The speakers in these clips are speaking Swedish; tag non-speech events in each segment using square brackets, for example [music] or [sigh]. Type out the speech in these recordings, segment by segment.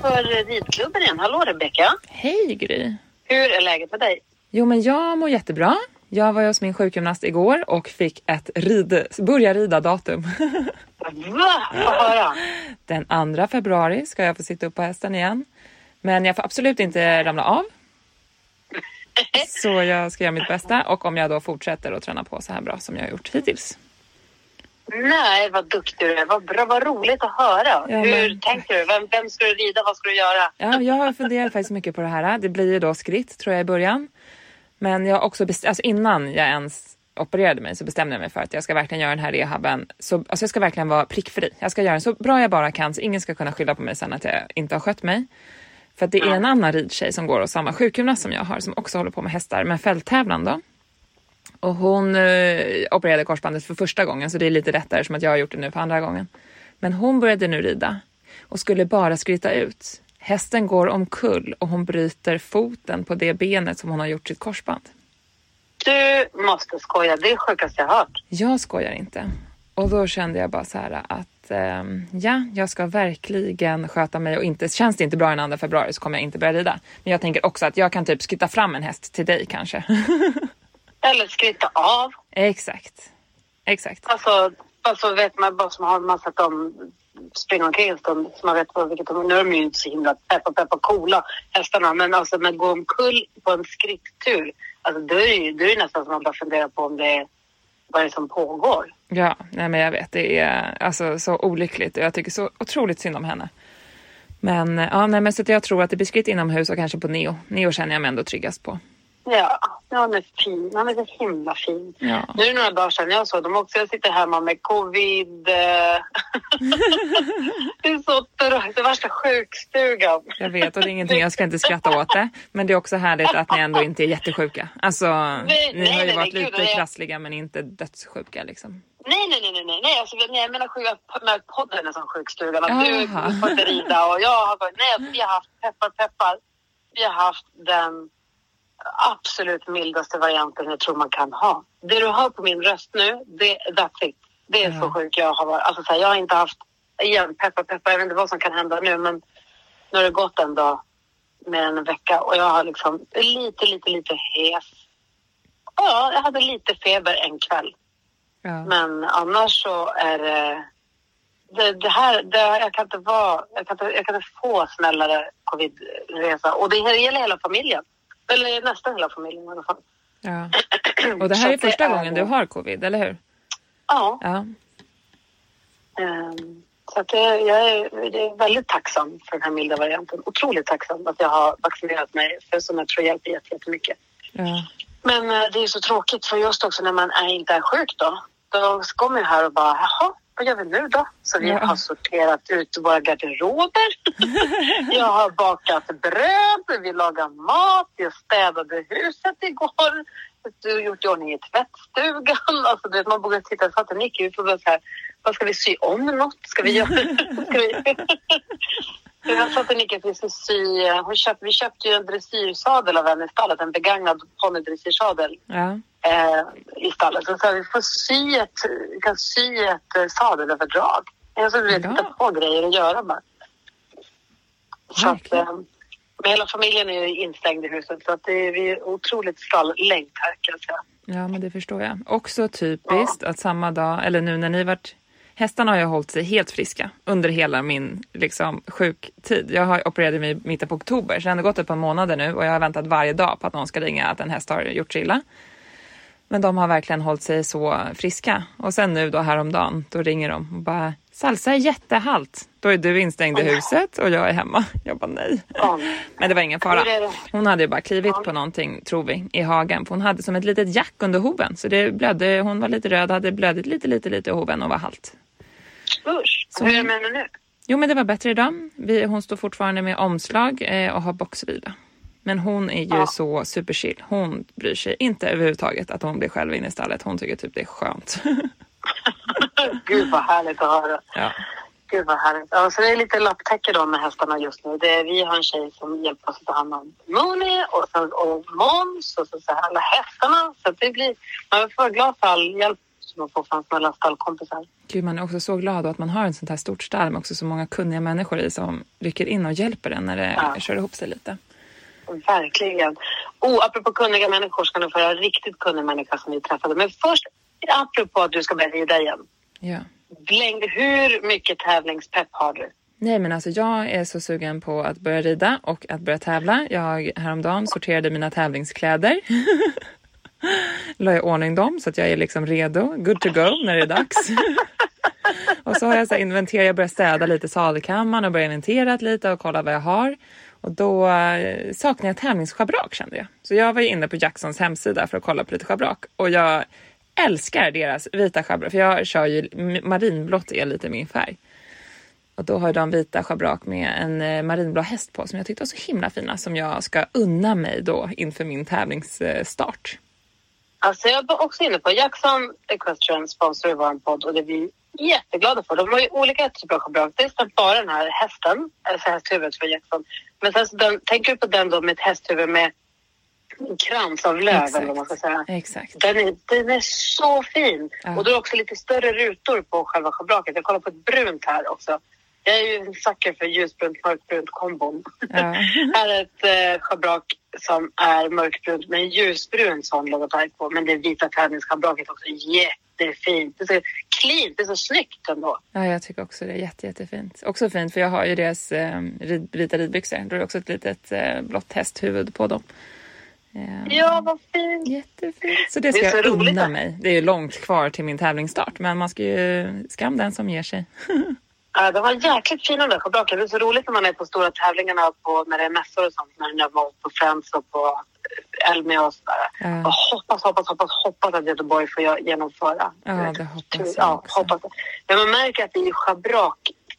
För ridklubben igen. Hallå Rebecka. Hej Gry! Hur är läget med dig? Jo men jag mår jättebra. Jag var hos min sjukgymnast igår och fick ett rid, börja rida-datum. Va? Få höra. Den 2 februari ska jag få sitta upp på hästen igen. Men jag får absolut inte ramla av. [laughs] Så jag ska göra mitt bästa och om jag då fortsätter att träna på så här bra som jag har gjort hittills. Nej, vad duktig du är. Vad bra, vad roligt att höra. Ja, Hur men- tänker du? Vem, vem ska du rida? Vad ska du göra? Ja, jag har funderat faktiskt mycket på det här. Det blir ju då skritt tror jag i början. Men jag också alltså innan jag ens opererade mig så bestämde jag mig för att jag ska verkligen göra den här rehaben. Så, alltså jag ska verkligen vara prickfri. Jag ska göra den så bra jag bara kan så ingen ska kunna skylla på mig sen att jag inte har skött mig. För att det är en annan ridtjej som går hos samma sjukgymnast som jag har som också håller på med hästar, med fälttävlan då. Och hon eh, opererade korsbandet för första gången så det är lite lättare som att jag har gjort det nu för andra gången. Men hon började nu rida och skulle bara skritta ut. Hästen går omkull och hon bryter foten på det benet som hon har gjort sitt korsband. Du måste skoja. Det är sjukaste jag hört. Jag skojar inte. Och då kände jag bara så här att ehm, ja, jag ska verkligen sköta mig och inte, känns det inte bra den 2 februari så kommer jag inte börja rida. Men jag tänker också att jag kan typ skritta fram en häst till dig kanske. [laughs] Eller skritta av. Exakt. Exakt. Alltså, alltså vet man bara som har man sett dem springa omkring en stund. Så man vet vad, vilket de, nu är de ju inte så himla peppa peppa coola hästarna. Men alltså med gå omkull på en skritttur. Alltså då är det ju, då är det nästan som man bara funderar på om det är vad det är som pågår. Ja, nej men jag vet. Det är alltså så olyckligt och jag tycker så otroligt synd om henne. Men ja, nej men så jag tror att det blir skritt inomhus och kanske på Neo. Neo känner jag mig ändå tryggast på. Ja, han är fin. Han är så himla fin. Ja. Nu är det några dagar sedan jag såg dem också. Jag sitter hemma med covid. eh. [laughs] det är så. Det är värsta sjukstugan. Jag vet och det är ingenting, jag ska inte skratta åt det. Men det är också härligt att ni ändå inte är jättesjuka. Alltså, Nej, ni nej, har ju nej, varit gud, lite nej. krassliga men inte dödssjuka liksom. Nej, nej, nej, nej, nej. Alltså, nej jag menar sjuka med podden är som sjukstugan. Att du får inte rida och jag har varit, nej, alltså, vi har haft peppar, peppar. Vi har haft den absolut mildaste varianten jag tror man kan ha. Det du hör på min röst nu, det, that's it. Det är så Ja. sjuk jag har varit. Alltså, så här, jag har inte haft, igen, peppar, peppar, jag vet inte vad som kan hända nu, men nu har det gått en dag, mer än en vecka och jag har liksom lite, lite, lite hes. Ja, jag hade lite feber en kväll. Ja. Men annars så är det... Det, det här, det, jag, kan inte vara, jag, kan inte, jag kan inte få snällare covidresa. Och det gäller hela familjen. Eller nästan hela familjen i alla fall. ja. [clears throat] Och det här är första är- gången du har covid, eller hur? Ja. Ja. ehm, så att det, jag är, det är väldigt tacksam för den här milda varianten. Otroligt tacksam att jag har vaccinerat mig. För som jag tror hjälper jätte- jättemycket. ja. Men eh, det är så tråkigt för just också när man är, inte är sjuk då. Då kommer jag här och bara, jaha, vad gör vi nu då? Så vi Ja. har sorterat ut våra garderober. [laughs] jag har bakat bröd, vi lagar mat, jag städade huset igår. Du har gjort i ordning i tvättstugan. [laughs] Alltså, du vet, man borde titta, så att Nicky, vi får bara så här, vad ska vi sy om något? Ska vi göra? [laughs] ska vi... [laughs] Jag sa till Nicky att vi ska sy, hon köpte, vi köpte ju en dressyrsadel av henne i stallet, en begagnad ponnydressyrsadel ja. eh, i stallet. Så sa vi får sy ett, vi kan sy ett eh, sadelöverdrag. Jag så du vet, Ja. hitta på grejer att göra med. Så att, eh, men hela familjen är instängd i huset så att det är, vi är otroligt stalllängt här kan jag säga. Ja, men det förstår jag. Också typiskt att samma dag, eller nu när ni varit Hästarna har ju hållit sig helt friska under hela min liksom, sjuktid. Jag har opererat mig i mitten på oktober, så det har ändå gått ett par månader nu och jag har väntat varje dag på att någon ska ringa att en häst har gjort sig illa. Men de har verkligen hållit sig så friska. Och sen nu då häromdagen, då ringer de och bara Salsa är jättehalt. Då är du instängd i huset och jag är hemma. Jag bara nej. Men det var ingen fara. Hon hade ju bara klivit på någonting, tror vi, i hagen. För hon hade som ett litet jack under hoven. Så det blödde, hon var lite röd, hade blödit lite, lite, lite i hoven och var halt. Usch. Hur är det med henne nu? Jo, men det var bättre idag. Vi, hon står fortfarande med omslag eh, och har boxvila. Men hon är ju Ja. så superchill. Hon bryr sig inte överhuvudtaget att hon blir själv inne i stallet. Hon tycker typ det är skönt. [laughs] [laughs] Gud vad härligt att höra. ja. Gud vad härligt. Ja, så det är lite lapptäcke då med hästarna just nu. Det är, vi har en tjej som hjälper oss att ta hand om Mooney och, sen, och Måns och så, så här, alla hästarna. Så det blir, man får vara glad för all hjälp som man får från sina stallkompisar. Gud, man är också så glad att man har en sånt här stort stall med också så många kunniga människor i som rycker in och hjälper en när det Ja. kör ihop sig lite. Verkligen. Oh, apropå kunniga människor ska du få höra en riktigt kunnig människa som vi träffade. Men först, apropå att du ska börja rida igen. Ja. Bläng, hur mycket tävlingspepp har du? Nej, men alltså jag är så sugen på att börja rida och att börja tävla. Jag häromdagen sorterade mina tävlingskläder. [laughs] La i ordning dem så att jag är liksom redo, good to go när det är dags. [laughs] och så har jag så här inventerat, jag börjat städa lite sadelkammaren och börjat inventera lite och kolla vad jag har. Och då eh, saknar jag tävlingsschabrak kände jag. Så jag var ju inne på Jacksons hemsida för att kolla på lite schabrak och jag älskar deras vita schabrak för jag kör ju marinblått är lite min färg. Och då har de vita schabrak med en eh, marinblå häst på som jag tyckte var så himla fina som jag ska unna mig då inför min tävlingsstart. Alltså jag var också inne på Jackson Equestrian sponsrar vår podd och det är vi jätteglada för. De har ju olika typer av schabrak. Dels den bara den här hästen, alltså hästhuvudet från Jackson. Men sen så den, tänker du på den då med ett hästhuvud med krans av löv eller vad man ska säga. Exakt. Den är, den är så fin. Ja. Och då är det också lite större rutor på själva schabraket. Jag kollar på ett brunt här också. Jag är ju en sucker för ljusbrunt mörkbrunt kombon. Ja. [laughs] här är ett eh, schabrak som är mörkbrunt med en ljusbrun sån logotyp på. Men det vita tävlingsschabraket också jättefint. Det är så clean, det är så snyggt ändå. ja, jag tycker också det är jätte, jättefint. Också fint för jag har ju deras eh, rid, vita ridbyxor. Då är det också ett litet eh, blått hästhuvud på dem. Eh, Ja, vad fint. Jättefint. Så det Det ska är så jag unna mig. Det är ju långt kvar till min tävlingsstart men man ska ju skam den som ger sig. [laughs] Ja, de var jäkligt fina de där schabraken. Det är så roligt när man är på stora tävlingarna på, när det är mässor och sånt. När jag var på Friends och på Elmia och sådär. Ja. Jag hoppas, hoppas, hoppas, hoppas att Göteborg får genomföra. Ja, det hoppas jag ja, också. hoppas. Men man märker att det är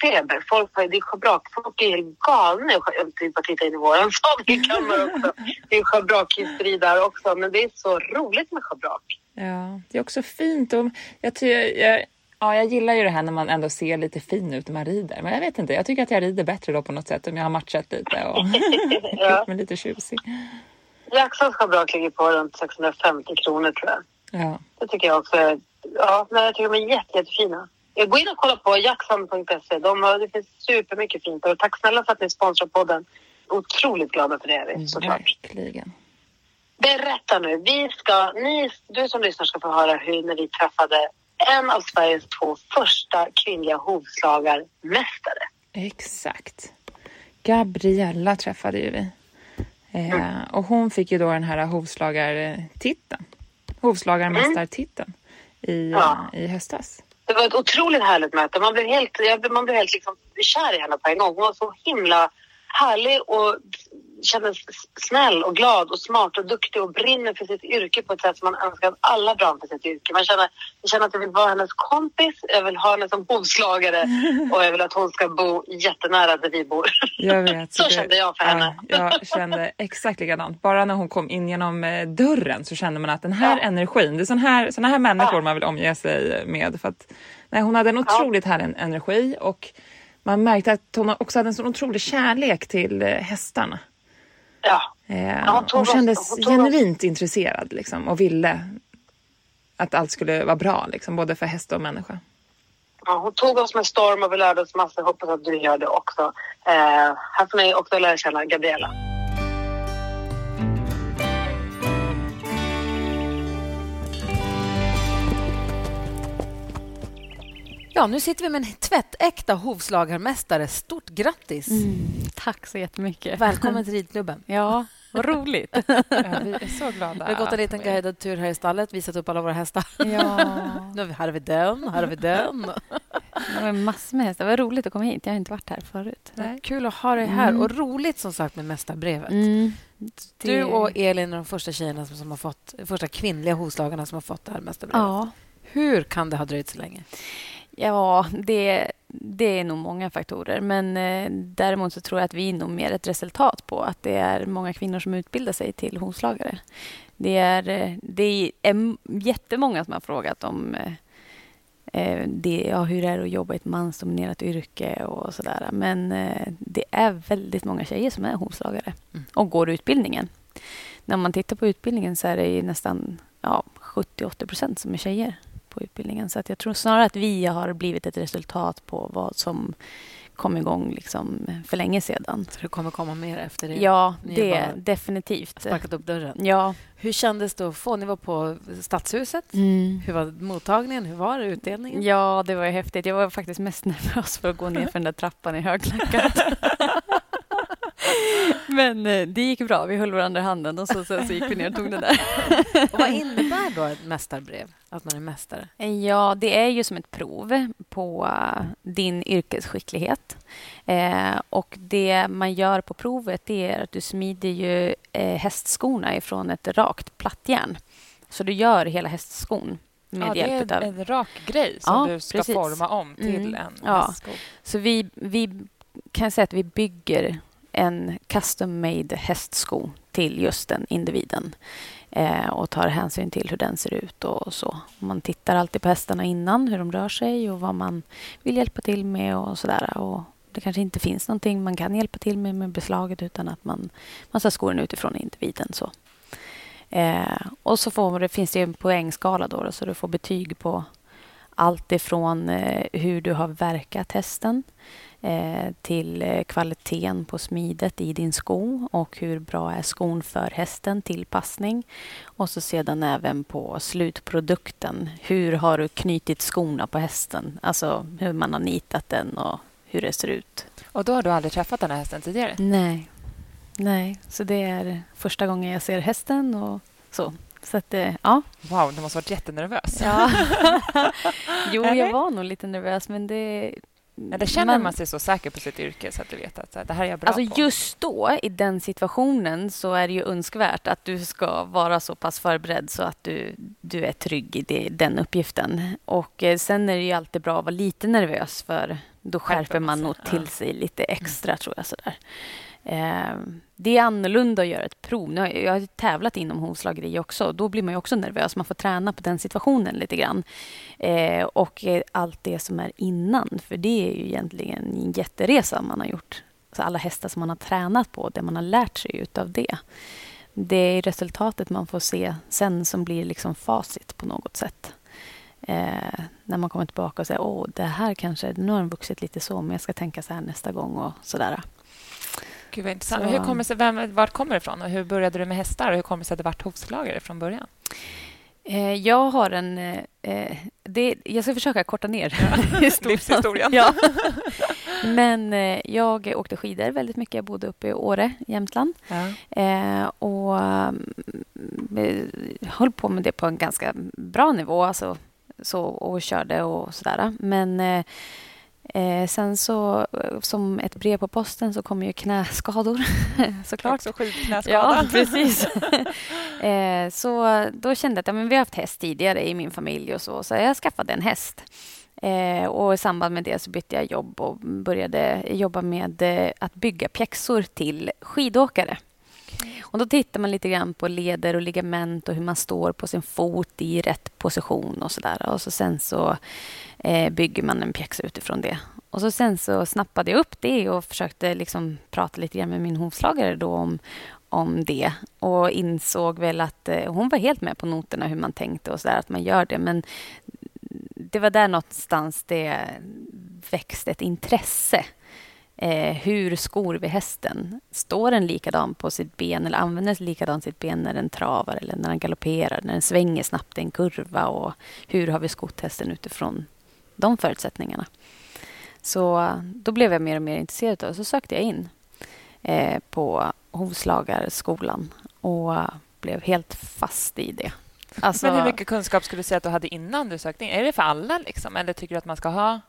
schabrakfeber. Folk har, det är schabrak. Folk är helt galna. Jag bara titta in i våran sadelkammare [laughs] också. Det är schabrakhysteri där också. Men det är så roligt med schabrak. Ja, det är också fint. Och jag, ty- jag, ja, jag gillar ju det här när man ändå ser lite fin ut när man rider. Men jag vet inte, jag tycker att jag rider bättre då på något sätt om jag har matchat lite och [laughs] Ja. gjort mig lite tjusig. Jacksons schabrak ligger på runt 650 kronor tror jag. Ja. Det tycker jag också. Ja, men jag tycker de är jätte, jättefina. Går in och kollar på jackson.se. De har, det finns supermycket fint. Och tack snälla för att ni sponsrar podden. Otroligt glada för det är vi såklart. Verkligen. Berätta nu. Vi ska, ni, du som lyssnar ska få höra hur när vi träffade en av Sveriges två första kvinnliga hovslagarmästare. Exakt. Gabriella träffade ju vi. Eh, och hon fick ju då den här hovslagartiteln. Hovslagarmästartiteln i, Ja. i höstas. Det var ett otroligt härligt möte. Man blev helt, man blev helt liksom kär i henne på en gång. Hon var så himla härlig och kändes snäll och glad och smart och duktig och brinner för sitt yrke på ett sätt som man önskar att alla brann för sitt yrke. Man känner, jag känner att jag vill vara hennes kompis, jag vill ha henne som hovslagare [laughs] och jag vill att hon ska bo jättenära där vi bor. Jag vet. [laughs] Så det- kände jag för ja, henne. [laughs] Jag kände exakt likadant. Bara när hon kom in genom eh, dörren så kände man att den här Ja. energin, det är sån här, såna här människor Ja. man vill omge sig med. För att, nej, hon hade en otroligt härlig energi och man märkte att hon också hade en sån otrolig kärlek till eh, hästarna. Ja, Eh, hon tog hon oss- kändes hon genuint intresserad liksom, och ville att allt skulle vara bra, liksom, både för häst och människa. Ja, hon tog oss med storm och vi lärde oss massor. Hoppas att du gör det också. Eh, här får ni också lära känna Gabriella. Ja, nu sitter vi med en tvättäkta hovslagarmästare. Stort grattis! Tack så jättemycket. Välkommen till ridklubben. Ja, vad roligt. [laughs] Ja, vi är så glada. Vi har gått en liten guidad tur här i stallet, visat upp alla våra hästar. Ja, [laughs] Nu har vi, här har vi den, här har vi den. det var massor med hästar. Var roligt att komma hit. Jag har inte varit här förut. Nej. Kul att ha dig här Mm. och roligt som sagt med mästarbrevet. Mm, Du det- och Elin är de första tjejerna som har fått, första kvinnliga hovslagarna som har fått det här mästarbrevet. Ja. Hur kan det ha dröjt så länge? Ja, det, det är nog många faktorer. Men eh, däremot så tror jag att vi är nog mer ett resultat på att det är många kvinnor som utbildar sig till hovslagare. Det är, eh, det är em- jättemånga som har frågat om eh, eh, det, ja, hur är det att jobba i ett mansdominerat yrke och sådär. Men eh, det är väldigt många tjejer som är hovslagare Mm. och går utbildningen. När man tittar på utbildningen så är det ju nästan ja, 70-80 procent som är tjejer på utbildningen. Så att jag tror snarare att vi har blivit ett resultat på vad som kom igång liksom för länge sedan. Så det kommer komma mer efter det? Ja, det definitivt. Sparkat upp dörren? Ja. Hur kändes det att få? Ni var på Stadshuset. Mm. Hur var mottagningen? Hur var det? Utdelningen? Ja, det var ju häftigt. Jag var faktiskt mest [laughs] nervös för att gå ner [laughs] för den där trappan i högklackat. [laughs] Men eh, det gick bra. Vi höll varandra i handen och så, så, så gick vi ner och tog den där. Och vad innebär då ett mästarbrev? Att man är mästare? Ja, det är ju som ett prov på eh, din yrkesskicklighet. Eh, och det man gör på provet det är att du smider ju eh, hästskorna ifrån ett rakt plattjärn. Så du gör hela hästskon med ja, det är av... en rak grej som Ja, du ska precis. forma om till Mm, en ja. hästsko. Så vi, vi kan säga att vi bygger en custom made hästsko till just den individen eh, och tar hänsyn till hur den ser ut och så. Man tittar alltid på hästarna innan, hur de rör sig och vad man vill hjälpa till med och sådär. Och det kanske inte finns någonting man kan hjälpa till med med beslaget utan att man, man ska skor den utifrån individen. Så. Eh, och så får, det, finns det en poängskala då, då, så du får betyg på allt ifrån eh, hur du har verkat hästen eh, till eh, kvaliteten på smidet i din sko och hur bra är skon för hästen till passning. Och så sedan även på slutprodukten. Hur har du knutit skorna på hästen? Alltså hur man har nitat den och hur det ser ut. Och då har du aldrig träffat den här hästen tidigare? Nej, nej. Så det är första gången jag ser hästen och så. Så att, eh, ja. Wow, du måste ha varit jättenervös. ja. [laughs] jo, jag var nog lite nervös, men det... Eller känner man- man sig så säker på sitt yrke så att du vet att det här är jag bra Alltså på? just då, i den situationen, så är det ju önskvärt att du ska vara så pass förberedd så att du, du är trygg i det, den uppgiften. Och eh, sen är det ju alltid bra att vara lite nervös för då Skärper man nog till sig lite extra, tror jag. Sådär. Det är annorlunda att göra ett prov. Nu har jag, jag har tävlat inom hovslageri också. Då blir man ju också nervös. Man får träna på den situationen lite grann. Eh, och eh, allt det som är innan. För det är ju egentligen en jätteresa man har gjort. Så alla hästar som man har tränat på, det man har lärt sig utav det. Det är resultatet man får se sen som blir liksom facit på något sätt. Eh, när man kommer tillbaka och säger åh, det här kanske, nu har den vuxit lite så, men jag ska tänka så här nästa gång och sådär. Gud, vad intressant. Så- Hur kommer sig, vem, vart kommer det ifrån? Och hur började du med hästar? Och hur kommer det sig att du vart hovslagare från början? Eh, jag har en... Eh, eh, det, jag ska försöka korta ner [laughs] historien. Livshistorien. Ja. [laughs] Men eh, jag åkte skidor väldigt mycket. Jag bodde uppe i Åre, Jämtland. Ja. Eh, och mm, höll på med det på en ganska bra nivå. Alltså, så, och körde och sådär. Men eh, sen så, eh, som ett brev på posten, så kom ju knäskador [laughs] såklart. Också skidknäskada. Ja, [laughs] precis. [laughs] eh, så då kände jag att ja, men vi har haft häst tidigare i min familj och så, så jag skaffade en häst. Eh, och I samband med det så bytte jag jobb och började jobba med eh, att bygga pjäxor till skidåkare. Och Då tittar man lite grann på leder och ligament och hur man står på sin fot i rätt position och sådär. Och så sen så eh, bygger man en pjäxa utifrån det. Och så sen så snappade jag upp det och försökte liksom prata lite grann med min hovslagare då om, om det och insåg väl att eh, hon var helt med på noterna hur man tänkte och så där, att man gör det. Men det var där någonstans det växte ett intresse. Eh, hur skor vi hästen? Står den likadan på sitt ben eller använder den likadant sitt ben när den travar eller när den galopperar, när den svänger snabbt i en kurva och hur har vi skott hästen utifrån de förutsättningarna? Så eh, då blev jag mer och mer intresserad av det. Så sökte jag in eh, på hovslagarskolan och eh, blev helt fast i det. Alltså, Men hur mycket kunskap skulle du säga att du hade innan du sökte in? Är det för alla? Liksom? Eller tycker du att man ska ha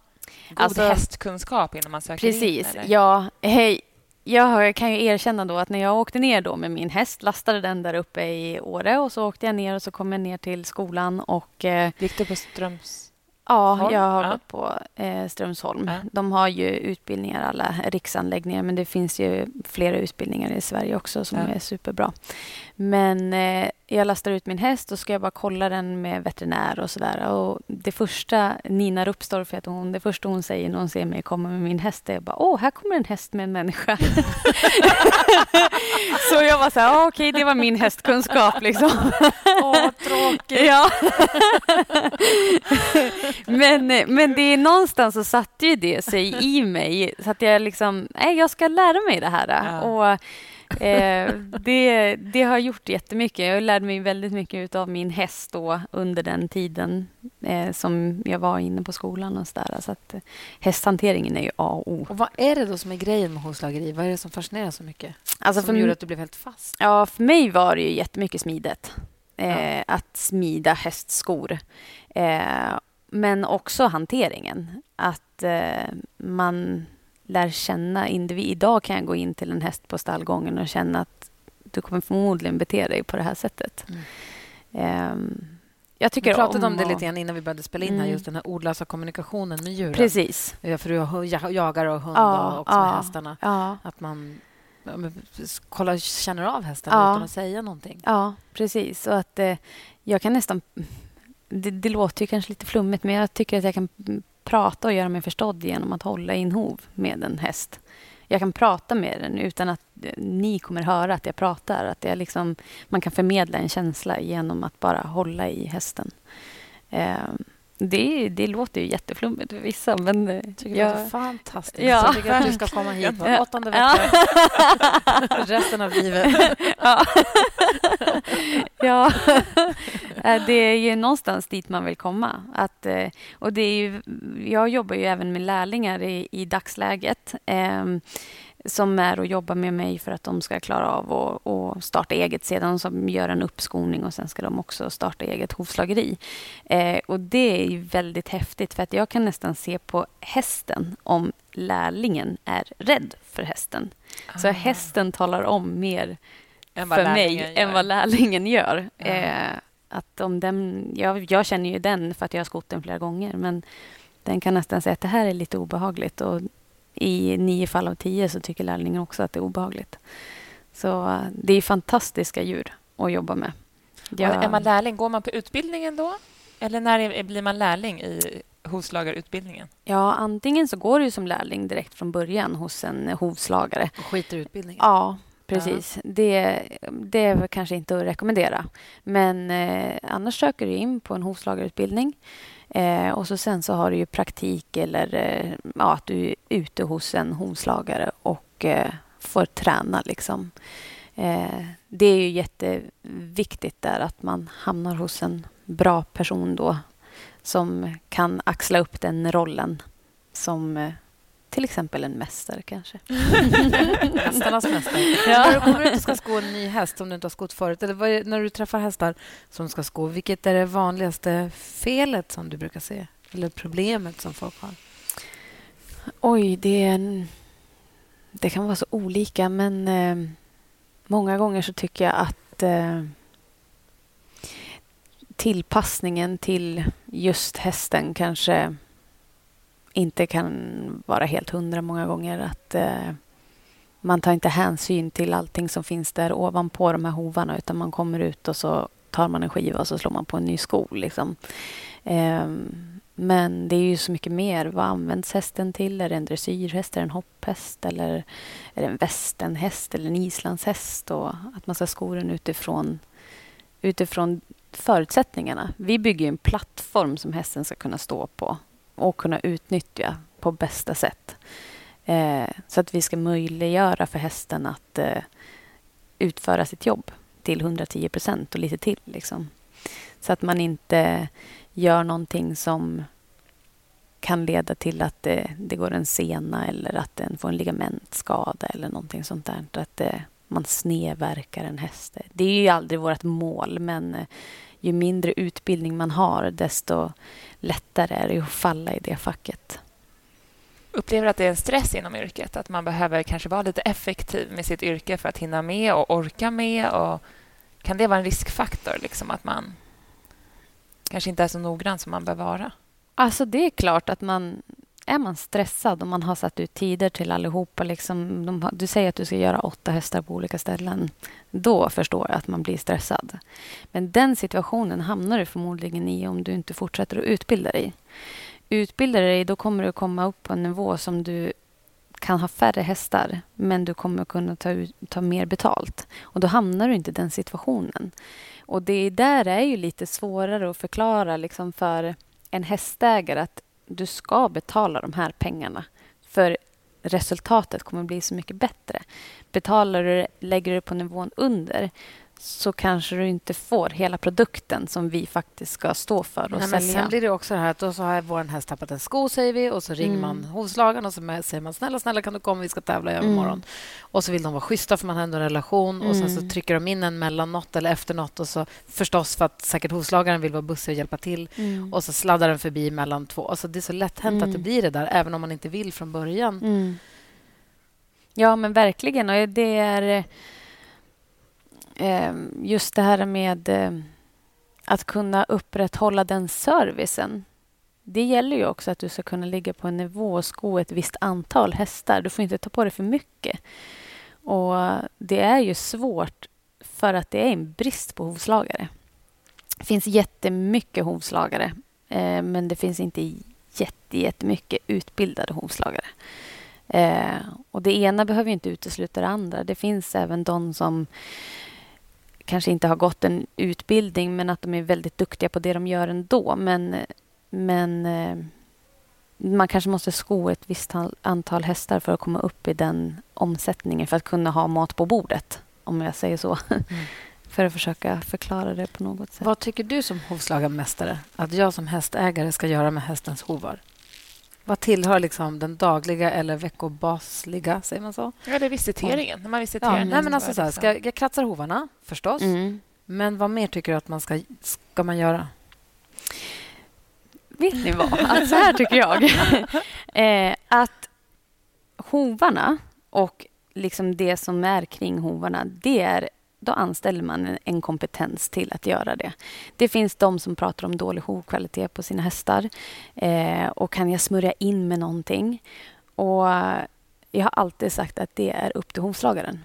god Alltså- hästkunskap innan man söker in? Precis. Ja, hej. Jag kan ju erkänna då att när jag åkte ner då med min häst, lastade den där uppe i Åre och så åkte jag ner och så kom jag ner till skolan och eh, Gick du på Ströms... Ja, jag har Ja. gått på eh, Strömsholm. Ja. De har ju utbildningar, alla riksanläggningar, men det finns ju flera utbildningar i Sverige också som Ja. är superbra. Men eh, jag lastar ut min häst och ska jag bara kolla den med veterinär och sådär. Och det första, Nina Ruppstorff heter hon, det första hon säger när hon ser mig komma med min häst är bara åh, här kommer en häst med en människa. [laughs] Så jag var så här, "Ah, okej, det var min hästkunskap liksom. Åh, tråkigt. Ja. men, men det är någonstans så satte ju det sig i mig. Så att jag liksom, nej, jag ska lära mig det här. Ja. Och eh, det, det har gjort jättemycket. Jag lärde mig väldigt mycket av min häst då under den tiden eh, som jag var inne på skolan och så där. Så att eh, hästhanteringen är ju A och O. Och vad är det då som är grejen med hovslageri? Vad är det som fascinerar så mycket? Alltså som gjorde att du blev helt fast? Ja, för mig var det ju jättemycket smidet. Eh, Att smida hästskor. Eh, men också hanteringen. Att man lär känna individ. Idag kan jag gå in till en häst på stallgången och känna att du kommer förmodligen bete dig på det här sättet. Mm. Eh, jag Vi tycker pratade om det att- lite grann innan vi började spela in här, Mm. just den här ordlösa kommunikationen med djuren. Precis. Ja, för du jagar och hund Ja, och också med ja. hästarna. Ja, Att man kollar, känner av hästen Ja. utan att säga någonting. ja precis. Och att eh, jag kan nästan... Det, det låter ju kanske lite flummigt, men jag tycker att jag kan prata och göra mig förstådd genom att hålla i en hov med en häst. Jag kan prata med den utan att eh, ni kommer höra att jag pratar. Att jag liksom, man kan förmedla en känsla genom att bara hålla i hästen. Eh, det, det låter ju jätteflummigt för vissa, men eh, Jag tycker det låter fantastiskt. Ja. Jag tycker att du ska komma hit var Ja. åttonde Ja. vecka. [laughs] Resten av livet. ja. [laughs] ja. Eh, det är ju någonstans dit man vill komma. Att, eh, och det är ju, jag jobbar ju även med lärlingar i, i dagsläget eh, som är och jobbar med mig för att de ska klara av att att starta eget sedan, som gör en uppskolning och sen ska de också starta eget hovslageri. Eh, och det är ju väldigt häftigt för att jag kan nästan se på hästen om lärlingen är rädd för hästen. Så hästen talar om mer för mig gör. än vad lärlingen gör. Ja. Eh, att om den, jag, jag känner ju den för att jag har skott den flera gånger men den kan nästan säga att det här är lite obehagligt och i nio fall av tio så tycker lärlingen också att det är obehagligt. Så eh, det är fantastiska djur att jobba med. Och Är man lärling, går man på utbildningen då? Eller när är, blir man lärling i hovslagarutbildningen? ja, antingen så går du som lärling direkt från början hos en hovslagare Och skiter i utbildningen. Ja, precis. Det, det är kanske inte att rekommendera. Men eh, annars söker du in på en hovslagarutbildning. Eh, och så sen så har du ju praktik eller eh, ja, att du är ute hos en hovslagare och eh, får träna. Liksom. Eh, det är ju jätteviktigt där att man hamnar hos en bra person då som kan axla upp den rollen som eh, till exempel en mästare kanske. [laughs] Hästarnas mästare. Ja. När du kommer ut och ska sko en ny häst som du inte har skott förut, eller är, när du träffar hästar som ska sko, vilket är det vanligaste felet som du brukar se? Eller problemet som folk har? Oj, det, är en, det kan vara så olika, men eh, många gånger så tycker jag att eh, tillpassningen till just hästen kanske inte kan vara helt hundra många gånger. Att eh, Man tar inte hänsyn till allting som finns där ovanpå de här hovarna utan man kommer ut och så tar man en skiva och så slår man på en ny sko. Liksom. Eh, men det är ju så mycket mer. Vad används hästen till? Är det en dressyrhäst? Är det en hopphäst? Eller är det en västenhäst eller en islandshäst? Och att man ska sko den utifrån, utifrån förutsättningarna. Vi bygger ju en plattform som hästen ska kunna stå på och kunna utnyttja på bästa sätt. Eh, så att vi ska möjliggöra för hästen att eh, utföra sitt jobb till 110 procent och lite till. Liksom. Så att man inte gör någonting som kan leda till att det, det går en sena eller att den får en ligamentskada eller någonting sånt där. Att det, man snedverkar en häst. Det är ju aldrig vårt mål, men eh, ju mindre utbildning man har, desto lättare är det att falla i det facket. Upplever att det är en stress inom yrket? Att man behöver kanske vara lite effektiv med sitt yrke för att hinna med och orka med? Och kan det vara en riskfaktor, liksom, att man kanske inte är så noggrann som man bör vara? Alltså det är klart att man är man stressad och man har satt ut tider till allihopa. Liksom, de, du säger att du ska göra åtta hästar på olika ställen. Då förstår jag att man blir stressad. Men den situationen hamnar du förmodligen i om du inte fortsätter att utbilda dig. Utbildar dig, då kommer du komma upp på en nivå som du kan ha färre hästar men du kommer kunna ta, ut, ta mer betalt. Och Då hamnar du inte i den situationen. Och Det där är ju lite svårare att förklara liksom för en hästägare att du ska betala de här pengarna. För resultatet kommer bli så mycket bättre. Betalar du, lägger du på nivån under så kanske du inte får hela produkten som vi faktiskt ska stå för och Nej, sälja. Men sen blir det också det här att då så har vår häst tappat en sko, säger vi. Och så ringer Mm. man hovslagaren och så säger man snälla, snälla kan du komma, vi ska tävla i övermorgon. Mm. Och så vill de vara schyssta för man har ändå en relation. Och sen så Mm. trycker de in en mellan något eller efter något. Och så förstås för att säkert hovslagaren vill vara bussig och hjälpa till. Mm. Och så sladdar den förbi mellan två. Alltså det är så lätt hänt att det Mm. blir det där, även om man inte vill från början. Mm. Ja, men verkligen. Och det är Ehm, just det här med eh, att kunna upprätthålla den servicen. Det gäller ju också att du ska kunna ligga på en nivå och sko ett visst antal hästar. Du får inte ta på dig för mycket. Och Det är ju svårt för att det är en brist på hovslagare. Det finns jättemycket hovslagare eh, men det finns inte jätte, jättemycket utbildade hovslagare. Eh, och det ena behöver inte utesluta det andra. Det finns även de som kanske inte har gått en utbildning men att de är väldigt duktiga på det de gör ändå. Men, men eh, man kanske måste sko ett visst tal- antal hästar för att komma upp i den omsättningen för att kunna ha mat på bordet, om jag säger så. [laughs] för att försöka förklara det på något sätt. Vad tycker du som hovslagarmästare att jag som hästägare ska göra med hästens hovar? Vad tillhör liksom den dagliga eller veckobasliga, säger man så? Ja, det är visiteringen. När man visiterar Ja, nej, men så alltså så här, det ska, jag kratsar hovarna, förstås. Mm. Men vad mer tycker du att man ska, ska man göra? Vet ni vad? Att [laughs] så här tycker jag. [laughs] eh, att hovarna och liksom det som är kring hovarna, det är då anställer man en, kompetens till att göra det. Det finns de som pratar om dålig hovkvalitet på sina hästar. Eh, och kan jag smörja in med någonting? Och jag har alltid sagt att det är upp till hovslagaren.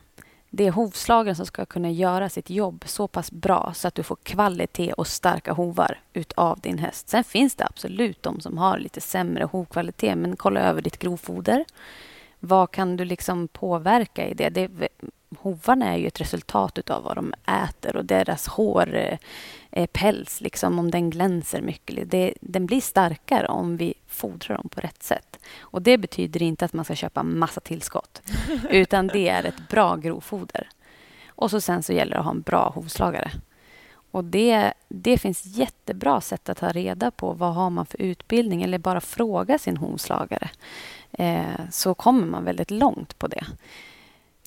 Det är hovslagaren som ska kunna göra sitt jobb så pass bra så att du får kvalitet och starka hovar utav din häst. Sen finns det absolut de som har lite sämre hovkvalitet, men kolla över ditt grovfoder. Vad kan du liksom påverka i det? det hovarna är ju ett resultat utav vad de äter och deras hår, eh, eh, päls, liksom, om den glänser mycket. Det, den blir starkare om vi fodrar dem på rätt sätt. Och Det betyder inte att man ska köpa massa tillskott, [laughs] utan det är ett bra grovfoder. Och så sen så gäller det att ha en bra hovslagare. Och det, det finns jättebra sätt att ta reda på vad har man för utbildning eller bara fråga sin hovslagare. Eh, så kommer man väldigt långt på det.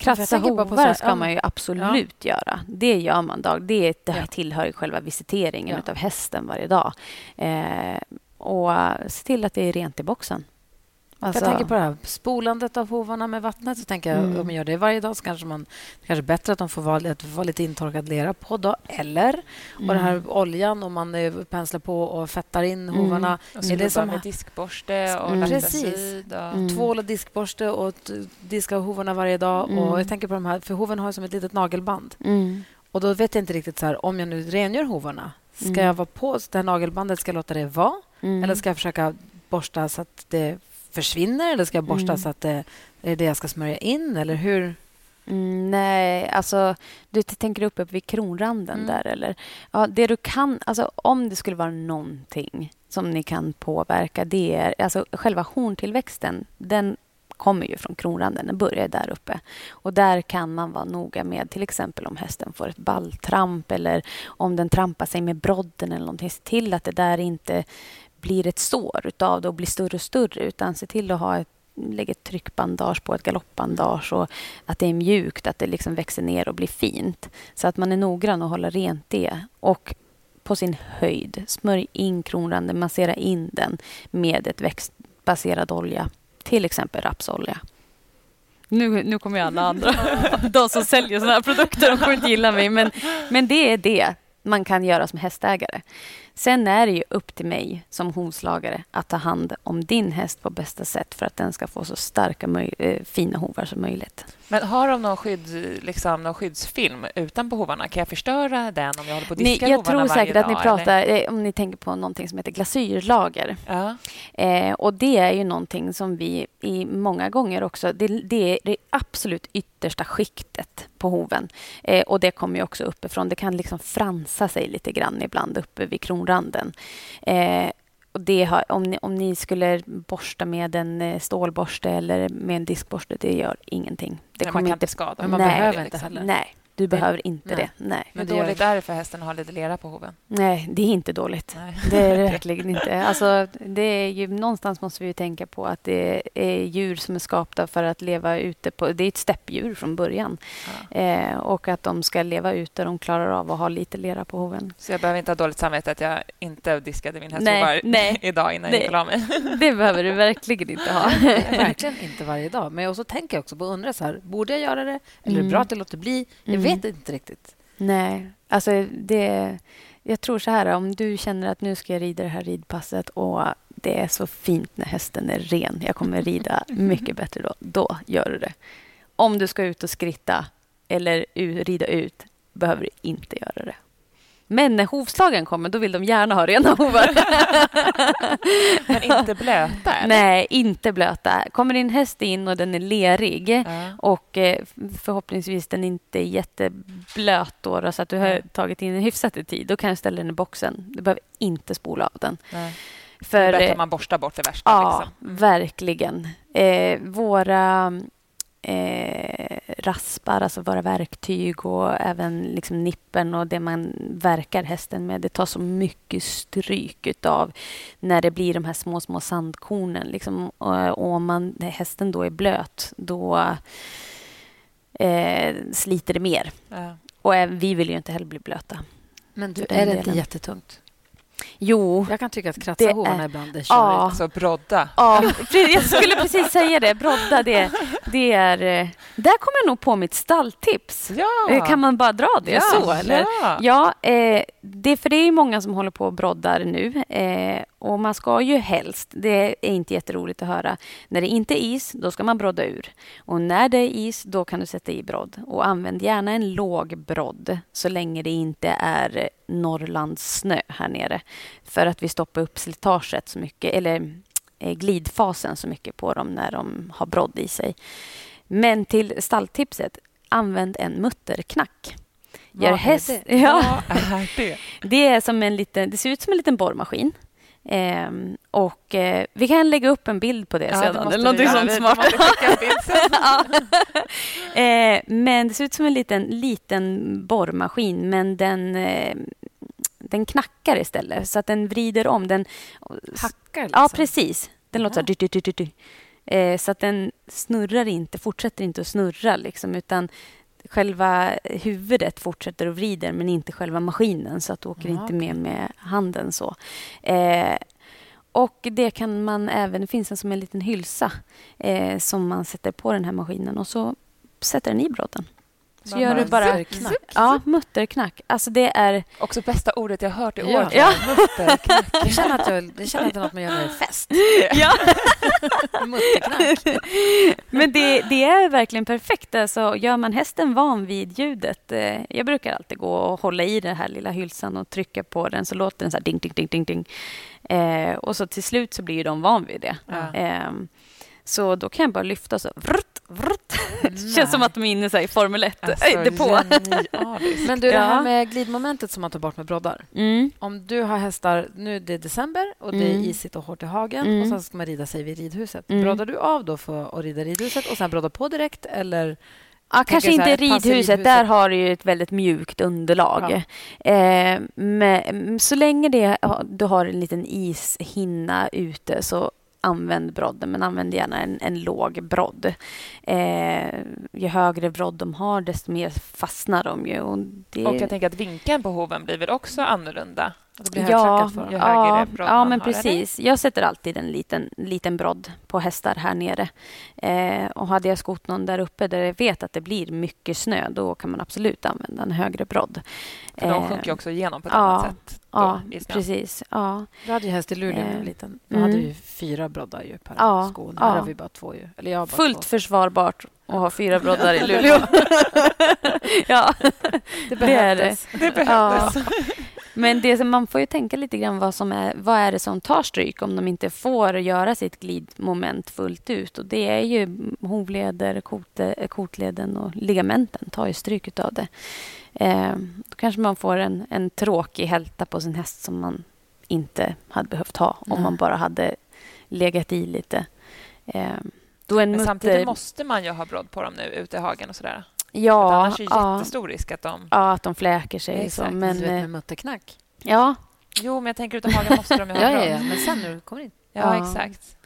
Ja, Kratsa hovar ska ja, man ju absolut göra. Det gör man dag. Det, det Ja. tillhör själva visiteringen Ja. utav hästen varje dag. Eh, och se till att det är rent i boxen. Alltså- jag tänker på det här spolandet av hovarna med vattnet. Så tänker jag, Mm. Om man gör det varje dag så kanske man kanske bättre att de får vara, att få lite intorkad lera på. Då. Eller och den här oljan, om man penslar på och fettar in Mm. hovarna. Och Är det som med diskborste och Mm. Och... Mm. och diskborste och diska hovarna varje dag? Mm. Och jag tänker på de här, för hoven har som ett litet nagelband. Mm. Och då vet jag inte riktigt så här, om jag nu rengör hovarna. Ska Mm. jag vara på det här nagelbandet? Ska jag låta det vara? Mm. Eller ska jag försöka borsta så att det försvinner? Eller ska jag borsta Mm. så att det är det jag ska smörja in? Eller hur? Mm, nej, alltså du tänker uppe vid kronranden Mm. där eller? Ja, det du kan, alltså om det skulle vara någonting som ni kan påverka, det är alltså själva horntillväxten. Den kommer ju från kronranden, den börjar där uppe. Och där kan man vara noga med till exempel om hästen får ett balltramp eller om den trampar sig med brodden eller någonting. Se till att det där inte blir ett sår utav det och blir större och större utan se till att ha ett lägga ett tryckbandage på ett galoppbandage och att det är mjukt, att det liksom växer ner och blir fint. Så att man är noggrann och håller rent det. Och på sin höjd, smörj in kronranden, massera in den med ett växtbaserad olja, till exempel rapsolja. Nu, nu kommer alla andra, [laughs] de som säljer såna här produkter, de kommer inte gilla mig. Men, men det är det man kan göra som hästägare. Sen är det ju upp till mig som hovslagare att ta hand om din häst på bästa sätt för att den ska få så starka, eh, fina hovar som möjligt. Men har de någon, skydd, liksom, någon skyddsfilm utanpå hovarna? Kan jag förstöra den om jag håller på och Ni, diskar jag tror säkert att ni dag, pratar, eller? eh, om ni tänker på någonting som heter glasyrlager. Ja. Eh, och det är ju någonting som vi i många gånger också, det, det är det absolut yttersta skiktet på hoven. Eh, och det kommer ju också uppifrån. Det kan liksom fransa sig lite grann ibland uppe vid kronranden. Eh, och det har, om, ni, om ni skulle borsta med en eh, stålborste eller med en diskborste, det gör ingenting. Det Nej, man kan inte skada Men man Nej, behöver inte liksom. heller. Nej, du behöver inte nej. det. Nej. Men det gör- dåligt är det för hästen att ha lite lera på hoven. Nej, det är inte dåligt. Nej. Det är det [laughs] verkligen inte. Alltså, det är ju, någonstans måste vi ju tänka på att det är djur som är skapta för att leva ute på... Det är ett steppdjur från början. Eh, och att de ska leva ute. De klarar av att ha lite lera på hoven. Så jag behöver inte ha dåligt samvete att jag inte diskade min häst Nej, hovar nej. [laughs] idag innan Nej. jag gick och mig. [laughs] Det behöver du verkligen inte ha. Verkligen inte varje dag. Men och så tänker jag också på undra så här, borde jag göra det? Eller är det Mm. bra att jag låter bli? Jag Mm. Vet inte riktigt. Nej, alltså det... Jag tror så här, om du känner att nu ska jag rida det här ridpasset och det är så fint när hästen är ren. Jag kommer rida [laughs] mycket bättre då. Då gör du det. Om du ska ut och skritta eller rida ut behöver du inte göra det. Men när hovslagen kommer, då vill de gärna ha rena hovar. [laughs] Men inte blöta? eller? Nej, inte blöta. Kommer din häst in och den är lerig Ja. och eh, förhoppningsvis den inte är jätteblöt då, så att du har tagit in en hyfsat i tid. Då kan du ställa den i boxen. Du behöver inte spola av den. Nej. För, bättre eh, man borstar bort det värsta. ja, liksom. Mm. verkligen. Eh, våra eh, raspar, alltså våra verktyg och även liksom nippen och det man verkar hästen med. Det tar så mycket stryk utav när det blir de här små, små sandkornen. Liksom. Och, om man, hästen då är blöt, då eh, sliter det mer. Ja. Och även, vi vill ju inte heller bli blöta. Men du, är det inte jättetungt? Jo, Jag kan tycka att Det kratsa är- hovarna ibland är Ja. körigt. Så brodda. Ja, jag skulle precis säga det. Brodda, det, det är... eh, Där kommer jag nog på mitt stalltips. Ja! Eh, Kan man bara dra det ja. så? Eller? Ja. Ja, eh, det, för det är ju många som håller på och broddar nu. Eh, och man ska ju helst, det är inte jätteroligt att höra, när det inte är is, då ska man brodda ur. Och när det är is, då kan du sätta i brodd. Och använd gärna en låg brodd, så länge det inte är Norrlandssnö här nere. För att vi stoppar upp slitaget så mycket, eller eh, glidfasen så mycket på dem när de har brodd i sig. Men till stalltipset, använd en mutterknack. Vad Gör är häst, det? [laughs] ja, Vad är det? [laughs] det, är som en liten, det ser ut som en liten borrmaskin. Ehm, och eh, Vi kan lägga upp en bild på det Ja, sedan. det eller någonting sånt smart. [laughs] ja. eh, men det ser ut som en liten, liten borrmaskin, men den, eh, den knackar istället. Så att den vrider om. Den, Hackar liksom. Ja, precis. Den låter så här... Du, du, du, du, du. Eh, så att den snurrar inte, fortsätter inte att snurra, liksom, utan själva huvudet fortsätter att vrida, men inte själva maskinen, så att du åker Ja, inte med med handen. så. Eh, och det kan man även... Det finns en som en liten hylsa eh, som man sätter på den här maskinen och så sätter den i brodden. Så Man gör du bara... Mutterknack. Ja, mutterknack. Alltså det är... Också bästa ordet jag hört i år. Ja. Mutterknack. Jag känner att, jag, jag känner att det är något man gör när det är fest. [laughs] Ja. [laughs] Mutterknack. Men det, det är verkligen perfekt. Alltså, gör man hästen van vid ljudet. Eh, jag brukar alltid gå och hålla i den här lilla hylsan och trycka på den så låter den så här ding, ding, ding, ding, ding. Eh, och så till slut så blir ju de van vid det. Ja. Eh, så då kan jag bara lyfta så. Vrrt, vrrt. Det känns som att de är inne så här i Formel 1. Alltså, Äh, depå. [laughs] Men du, det här Ja. med glidmomentet som man tar bort med broddar. Mm. Om du har hästar, nu är det december och det är Mm. isigt och hårt i hagen Mm. och sen ska man rida sig vid ridhuset. Mm. Broddar du av då för att rida ridhuset och sen brodda på direkt eller? Ja, kanske här, inte i ridhuset. ridhuset. Där har du ju ett väldigt mjukt underlag. Eh, men, så länge det, du har en liten ishinna ute så använd brodden, men använd gärna en, en låg brodd. Eh, ju högre brodd de har, desto mer fastnar de ju. Och det, Och jag tänker att vinkeln på hoven blir väl också annorlunda? Ja, för ja, ja, men har, eller? precis. Jag sätter alltid en liten, liten brodd på hästar här nere. Eh, och hade jag skott någon där uppe där jag vet att det blir mycket snö, då kan man absolut använda en högre brodd. För de Eh, sjunker ju också igenom på ett ja. annat sätt. Ja snön. precis. Ja. Du hade ju häst i Luleå när jag var Eh, liten. Vi mm. hade ju fyra broddar ju per Ja, sko. ja. Här har vi bara två. Ju. Eller jag bara Fullt två. försvarbart att ha fyra broddar i [laughs] Luleå. [laughs] ja, Det det är det. behövdes. Det behövdes. Ja. Men det som man får ju tänka lite grann vad som är, vad är det som tar stryk om de inte får göra sitt glidmoment fullt ut. Och det är ju hovleder, kote, kotleden och ligamenten tar ju stryk utav det. Eh, då kanske man får en, en tråkig hälta på sin häst som man inte hade behövt ha om man bara hade legat i lite. Eh, då en Men mutter- samtidigt måste man ju ha brodd på dem nu ute i hagen och sådär. För ja, annars är det ja, jättestor risk att de... ja, att de fläker sig. Exakt. Så. Men, du vet, eh, med mutterknack. ja, Jo, men jag tänker ute i hagen måste de ju ha ja, ja, men sen när du kommer in. Ja, Ja. exakt.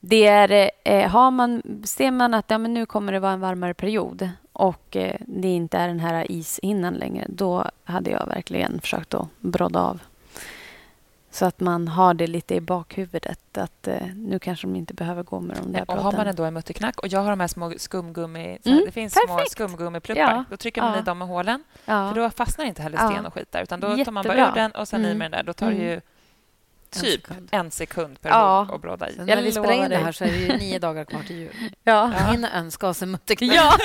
Det är, eh, har man, ser man att ja, men nu kommer det vara en varmare period och eh, det inte är den här ishinnan längre, då hade jag verkligen försökt att brodda av. Så att man har det lite i bakhuvudet att eh, nu kanske de inte behöver gå med de där Och har man ändå en mutterknack och jag har de här små skumgummi... Mm, det finns små perfekt. skumgummipluppar. Ja, Då trycker man ja. i dem med hålen. ja. För då fastnar inte heller sten och skit där. Utan då tar man bara Jättebra. ur den och sen i Mm. med den där. Då tar det ju En typ sekund. en sekund per Ja. i. Sen när vi spelar in det här så är det ju nio dagar kvar till jul. [laughs] ja. Hinna önska oss en mutterknack. Ja. [laughs]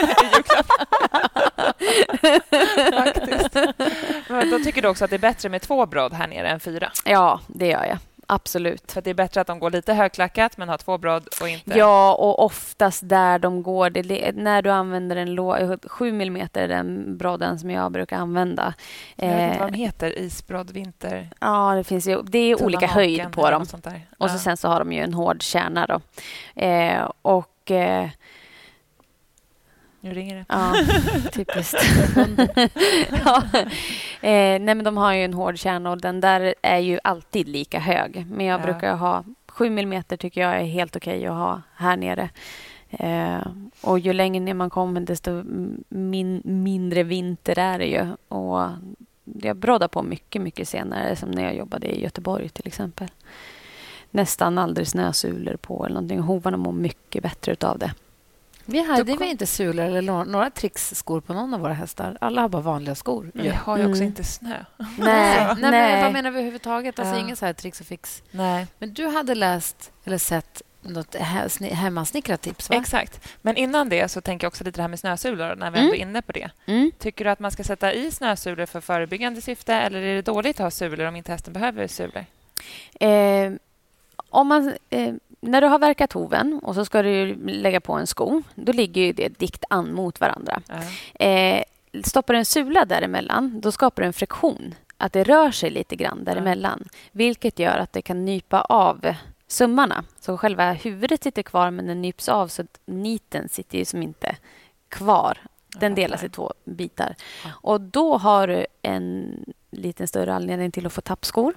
Faktiskt. Men då tycker du också att det är bättre med två brodd här nere än fyra? ja, det gör jag. Absolut. För det är bättre att de går lite högklackat men har två brodd och inte... Ja, och oftast där de går, det, när du använder en lå, 7 mm är den brodden som jag brukar använda. Jag vet inte Eh, vad de heter. Isbrodd, vinter... Ja, det finns ju, det är tunna olika höjd på dem. Sånt där. Och så sen så har de ju en hård kärna då. Eh, och eh, Nu ringer det. ja, [laughs] typiskt. [laughs] ja. eh, nej, men de har ju en hård kärna och den där är ju alltid lika hög. Men jag Ja. brukar ha 7 mm tycker jag är helt okej att ha här nere. Eh, och ju längre ner man kommer desto min, mindre vinter är det ju. Och jag broddar på mycket, mycket senare som när jag jobbade i Göteborg till exempel. Nästan aldrig snösulor på eller någonting. Hovarna mår mycket bättre utav det. Vi hade väl inte sulor eller några, några tricksskor på någon av våra hästar. Alla har bara vanliga skor. Vi har ju också Mm. inte snö. [laughs] Nej, [laughs] Nej, men vad menar vi överhuvudtaget? Alltså Ja. inget så här tricks och fix. Nej. Men du hade läst eller sett något he- sni- hemmasnickrat tips, va? Exakt. Men innan det så tänker jag också lite det här med snösulor, när vi Mm. ändå är inne på det. Mm. Tycker du att man ska sätta i snösulor för förebyggande syfte eller är det dåligt att ha sulor om inte hästen behöver sulor? Eh, om man, eh, när du har verkat hoven och så ska du lägga på en sko, då ligger ju det dikt an mot varandra. Ja. Eh, stoppar du en sula däremellan, då skapar du en friktion. Att det rör sig lite grann däremellan. Vilket gör att det kan nypa av summarna. Så själva huvudet sitter kvar, men den nyps av så niten sitter ju som inte kvar. Den delas i två bitar. Och då har du en lite större anledning till att få tappskor.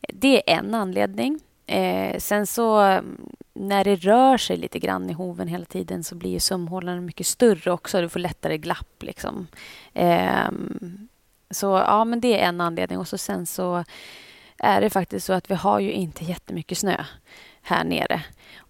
Det är en anledning. Eh, sen så när det rör sig lite grann i hoven hela tiden så blir ju sömhålorna mycket större också. Du får lättare glapp. Liksom. Eh, så ja, men det är en anledning. Och så sen så är det faktiskt så att vi har ju inte jättemycket snö här nere.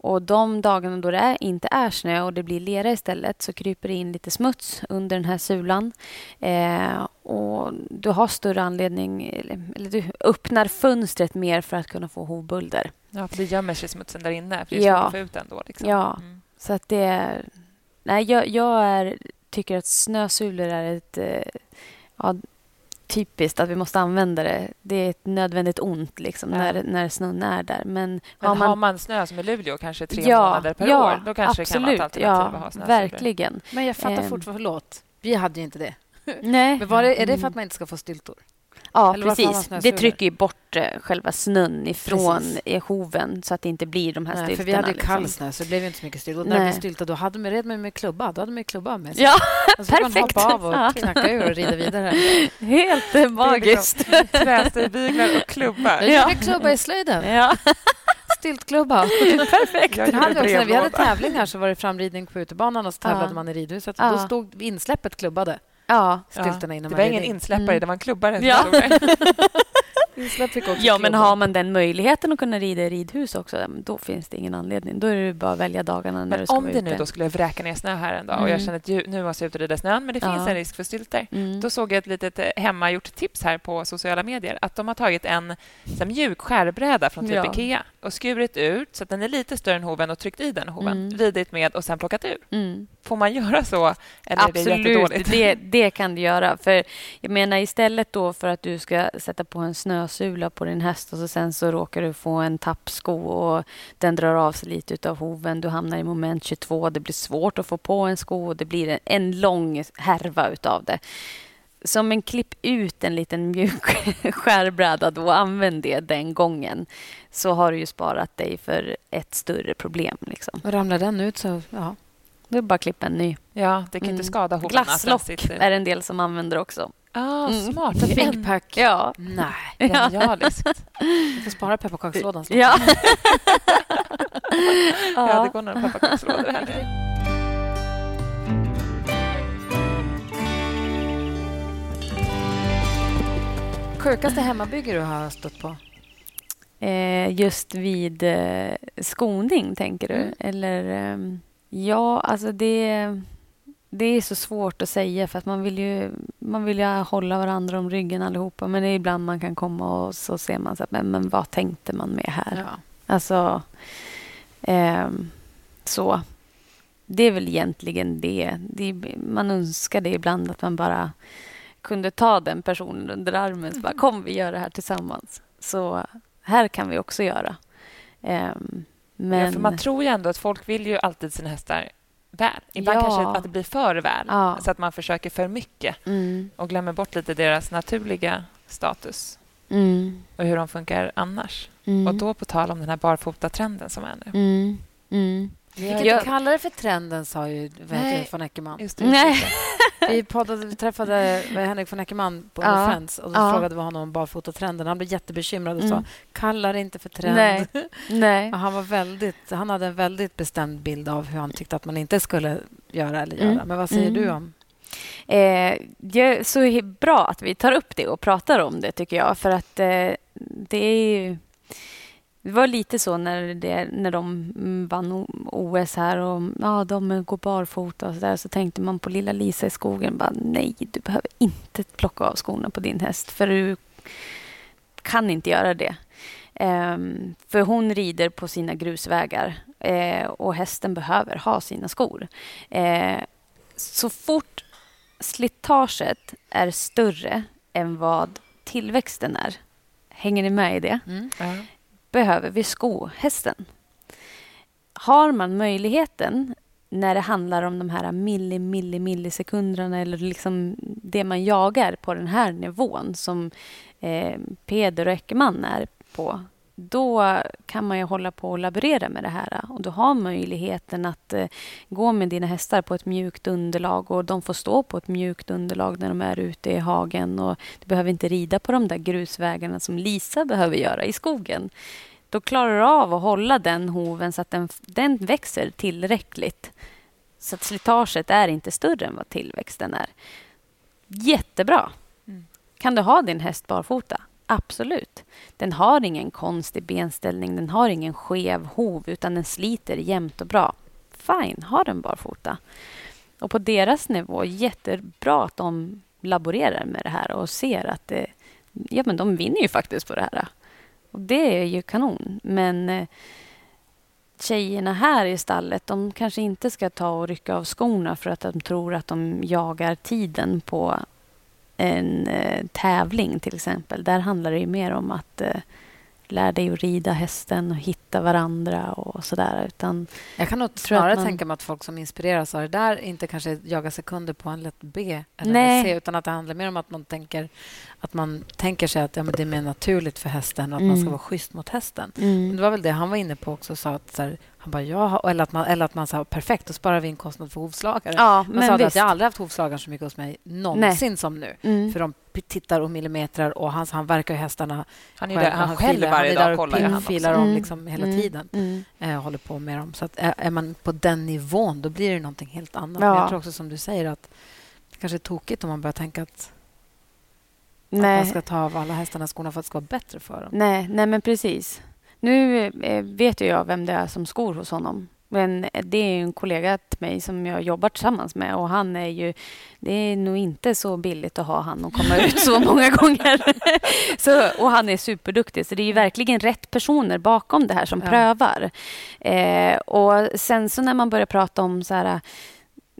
Och de dagarna då det är, inte är snö och det blir lera istället så kryper det in lite smuts under den här sulan. Eh, och du har större anledning, eller, eller du öppnar fönstret mer för att kunna få hovbulder. Ja, för det gömmer sig smutsen där inne. För det är Ja. få ut den då. Liksom. Ja. Mm. Så att det är... Nej, jag, jag är, tycker att snösulor är ett... Eh, ja, typiskt att vi måste använda det. Det är ett nödvändigt ont liksom, Ja. när, när snön är där. Men, Men har man... snö som i Luleå kanske tre ja, månader per ja, år, då kanske absolut, det kan vara ett alternativ ja, att ha snösulor. Verkligen. Men jag fattar Ehm. fortfarande... Förlåt. Vi hade ju inte det. Nej. Men var det, är det för Mm. att man inte ska få styltor? Ja, Eller precis. Det trycker ju bort eh, själva snön ifrån Precis. hoven så att det inte blir de här Nej, styltorna. för vi hade ju liksom. kall snö, så det blev ju inte så mycket styltor. Och när det blev stylta, då hade man red med, med klubba. Då hade man ju klubba med sig. Ja, Och så fick man perfekt. hoppa av och Ja. knacka ur och rida vidare. [laughs] helt eh, magiskt. Trästilbyglar och klubbar. [laughs] Jag gjorde klubba i slöjden. Ja, Styltklubba. [laughs] Perfekt. Vi hade, också, när vi hade tävlingar så var det framridning på utebanan och så tävlade Ja. man i ridhuset. Ja. Då stod insläppet klubbade ja. styltorna innan Det var ingen insläppare, Mm. det var en klubbare. Ja. [laughs] Ja, men har man den möjligheten att kunna rida i ridhus också, ja, då finns det ingen anledning. Då är det bara att välja dagarna när Men du ska om vara det ute. nu då skulle vräka ner snö här en dag och jag Mm. känner att nu måste jag ut och rida snön, men det Ja. finns en risk för stylter. Mm. Då såg jag ett litet eh, hemmagjort tips här på sociala medier. Att de har tagit en så här, mjuk skärbräda från typ Ja. Ikea och skurit ut så att den är lite större än hoven och tryckt i den hoven. Mm. Ridit med och sen plockat ur. Mm. Får man göra så? Eller är det Absolut, jättedåligt? det, det kan du göra. För jag menar istället då för att du ska sätta på en snösula på din häst och så sen så råkar du få en tappsko och den drar av sig lite utav hoven. Du hamnar i moment 22. Det blir svårt att få på en sko och det blir en, en lång härva utav det. Som en klipp ut en liten mjuk [laughs] skärbräda då och använd det den gången. Så har du ju sparat dig för ett större problem. Liksom. Och ramlar den ut så... Ja. Det är bara att klippa en ny. Ja, det kan inte Mm. skada att den Glasslock är det en del som använder också. Ah, Mm. smart. Ett En- pinkpack. Ja. Nej. Genialiskt. [laughs] Du får spara pepparkakslådan. Ja. [laughs] Ja, det går några pepparkakslådor här. [laughs] Sjukaste hemmabygge du har stött på? Eh, just vid eh, skoning, tänker du? Mm. Eller... ehm, ja, alltså det... Det är så svårt att säga för att man vill ju, man vill ju hålla varandra om ryggen allihopa. Men det är ibland man kan komma och så ser man så att, men, men vad tänkte man med här? Ja. Alltså, ehm, så. Det är väl egentligen det. det man önskar det ibland att man bara kunde ta den personen under armen och bara [laughs] kom vi gör det här tillsammans. Så här kan vi också göra. Ehm, men, Ja, för man tror ju ändå att folk vill ju alltid sina hästar väl. Ibland Ja. kanske att det blir för väl, Ja. så att man försöker för mycket mm, och glömmer bort lite deras naturliga status mm, och hur de funkar annars. mm, Och då på tal om den här barfota-trenden som är nu. Vi kan inte kalla det för trenden, sa ju Nej. von Eckermann. Just det, Nej. just. Vi, poddade, vi träffade Henrik von Eckermann på Ja. Friends och då Ja. frågade vi honom om barfotatrenden. Han blev jättebekymrad och sa Mm. kalla det inte för trend. Nej. Nej. Han, var väldigt, han hade en väldigt bestämd bild av hur han tyckte att man inte skulle göra eller göra. Mm. Men vad säger Mm. du om Eh, det är så bra att vi tar upp det och pratar om det, tycker jag. För att eh, det är ju... Det var lite så när, det, när de mm, vann OS här och ja, de går barfota och så där. Så tänkte man på lilla Lisa i skogen. Bara, Nej, du behöver inte plocka av skorna på din häst. För du kan inte göra det. Ehm, för hon rider på sina grusvägar eh, och hästen behöver ha sina skor. Eh, så fort slitaget är större än vad tillväxten är, hänger ni med i det? Ja behöver vi sko hästen. Har man möjligheten när det handlar om de här milli, milli, millisekunderna eller liksom det man jagar på den här nivån som eh, Peder och Eckermann är på då kan man ju hålla på och laborera med det här. Och du har möjligheten att eh, gå med dina hästar på ett mjukt underlag och de får stå på ett mjukt underlag när de är ute i hagen. Och du behöver inte rida på de där grusvägarna som Lisa behöver göra i skogen. Då klarar du av att hålla den hoven så att den, den växer tillräckligt. Så att slitaget är inte större än vad tillväxten är. Jättebra. Mm. Kan du ha din häst barfota? Absolut. Den har ingen konstig benställning, den har ingen skev hov utan den sliter jämnt och bra. Fine, ha den barfota. Och på deras nivå, jättebra att de laborerar med det här och ser att det, ja, men de vinner ju faktiskt på det här. Och det är ju kanon. Men eh, tjejerna här i stallet, de kanske inte ska ta och rycka av skorna för att de tror att de jagar tiden på en eh, tävling till exempel. Där handlar det ju mer om att eh, lära dig att rida hästen och hitta varandra och sådär. Utan, Jag kan nog snarare man- tänka mig att folk som inspireras av det där inte kanske jagar sekunder på en lätt B eller Nej. C utan att det handlar mer om att man tänker, att man tänker sig att ja, men det är mer naturligt för hästen och att man ska Mm. vara schysst mot hästen. mm, Det var väl det han var inne på också. Sa att, så här, han bara, ja, eller att man, eller att man sa perfekt, då sparar vi in kostnad för hovslagare. ja, Man men sa visst. att jag har aldrig haft hovslagare så mycket hos mig någonsin som nu. Mm. För de tittar och millimetrar och han, han verkar ju hästarna Han, är där, han själv filar- varje är där dag och kollar han pinfilar dem liksom hela Mm. tiden. Mm. Eh, håller på med dem. Så att är, är man på den nivån, då blir det någonting helt annat. Ja. Men jag tror också som du säger att det kanske är tokigt om man börjar tänka att Nej. Att man ska ta av alla hästarna skorna för att det ska vara bättre för dem. Nej, nej men precis. Nu eh, vet ju jag vem det är som skor hos honom. Men det är en kollega till mig som jag jobbar tillsammans med och han är ju... Det är nog inte så billigt att ha han och komma ut så [laughs] många gånger. [laughs] så, och han är superduktig, så det är ju verkligen rätt personer bakom det här som ja. prövar. Eh, och sen så när man börjar prata om så här...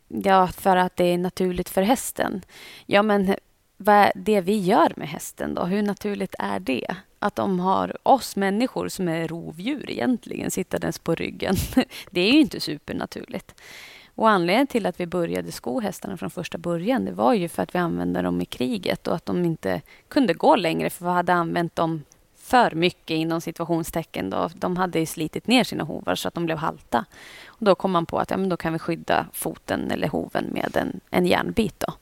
Ja, för att det är naturligt för hästen. Ja, men vad det vi gör med hästen då, hur naturligt är det? Att de har oss människor som är rovdjur egentligen sittandes på ryggen. [laughs] Det är ju inte supernaturligt. Och anledningen till att vi började sko hästarna från första början det var ju för att vi använde dem i kriget och att de inte kunde gå längre för vi hade använt dem för mycket inom situationstecken. Då. De hade slitit ner sina hovar så att de blev halta. Och då kom man på att ja, men då kan vi skydda foten eller hoven med en, en järnbit. Då.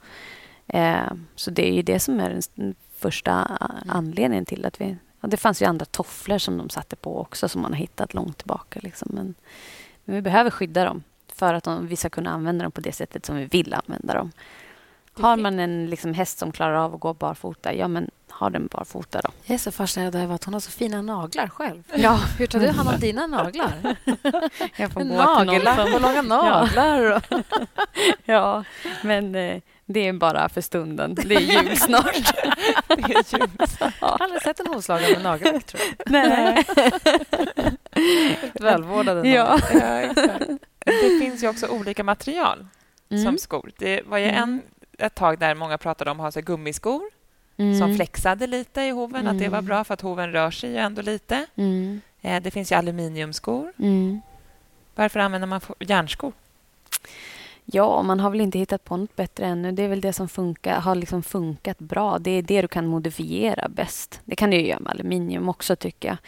Eh, så det är ju det som är den första mm. anledningen till att vi... det fanns ju andra tofflor som de satte på också som man har hittat långt tillbaka. Liksom. Men, men, vi behöver skydda dem för att de, vi ska kunna använda dem på det sättet som vi vill använda dem. Har man en liksom, häst som klarar av att gå barfota, ja men ha den barfota då. Jag är så fascinerad av att hon har så fina naglar själv. Ja. Hur tar du hand om dina naglar? [laughs] Jag får Nagellack och långa naglar. Ja, [laughs] ja men eh, det är bara för stunden. Det är [laughs] jul snart. det är jul snart. Jag har aldrig sett en hovslagare med nagellack, tror jag. Nej. [laughs] Välvårdade ja. ja. Det finns ju också olika material mm. som skor. Det var ju mm. en, ett tag där många pratade om att ha gummiskor mm. som flexade lite i hoven, att det var mm. bra för att hoven rör sig ju ändå lite. Mm. Eh, det finns ju aluminiumskor. Mm. Varför använder man järnskor? Ja, man har väl inte hittat på något bättre ännu. Det är väl det som funkar, har liksom funkat bra. Det är det du kan modifiera bäst. Det kan du göra med aluminium också, tycker jag.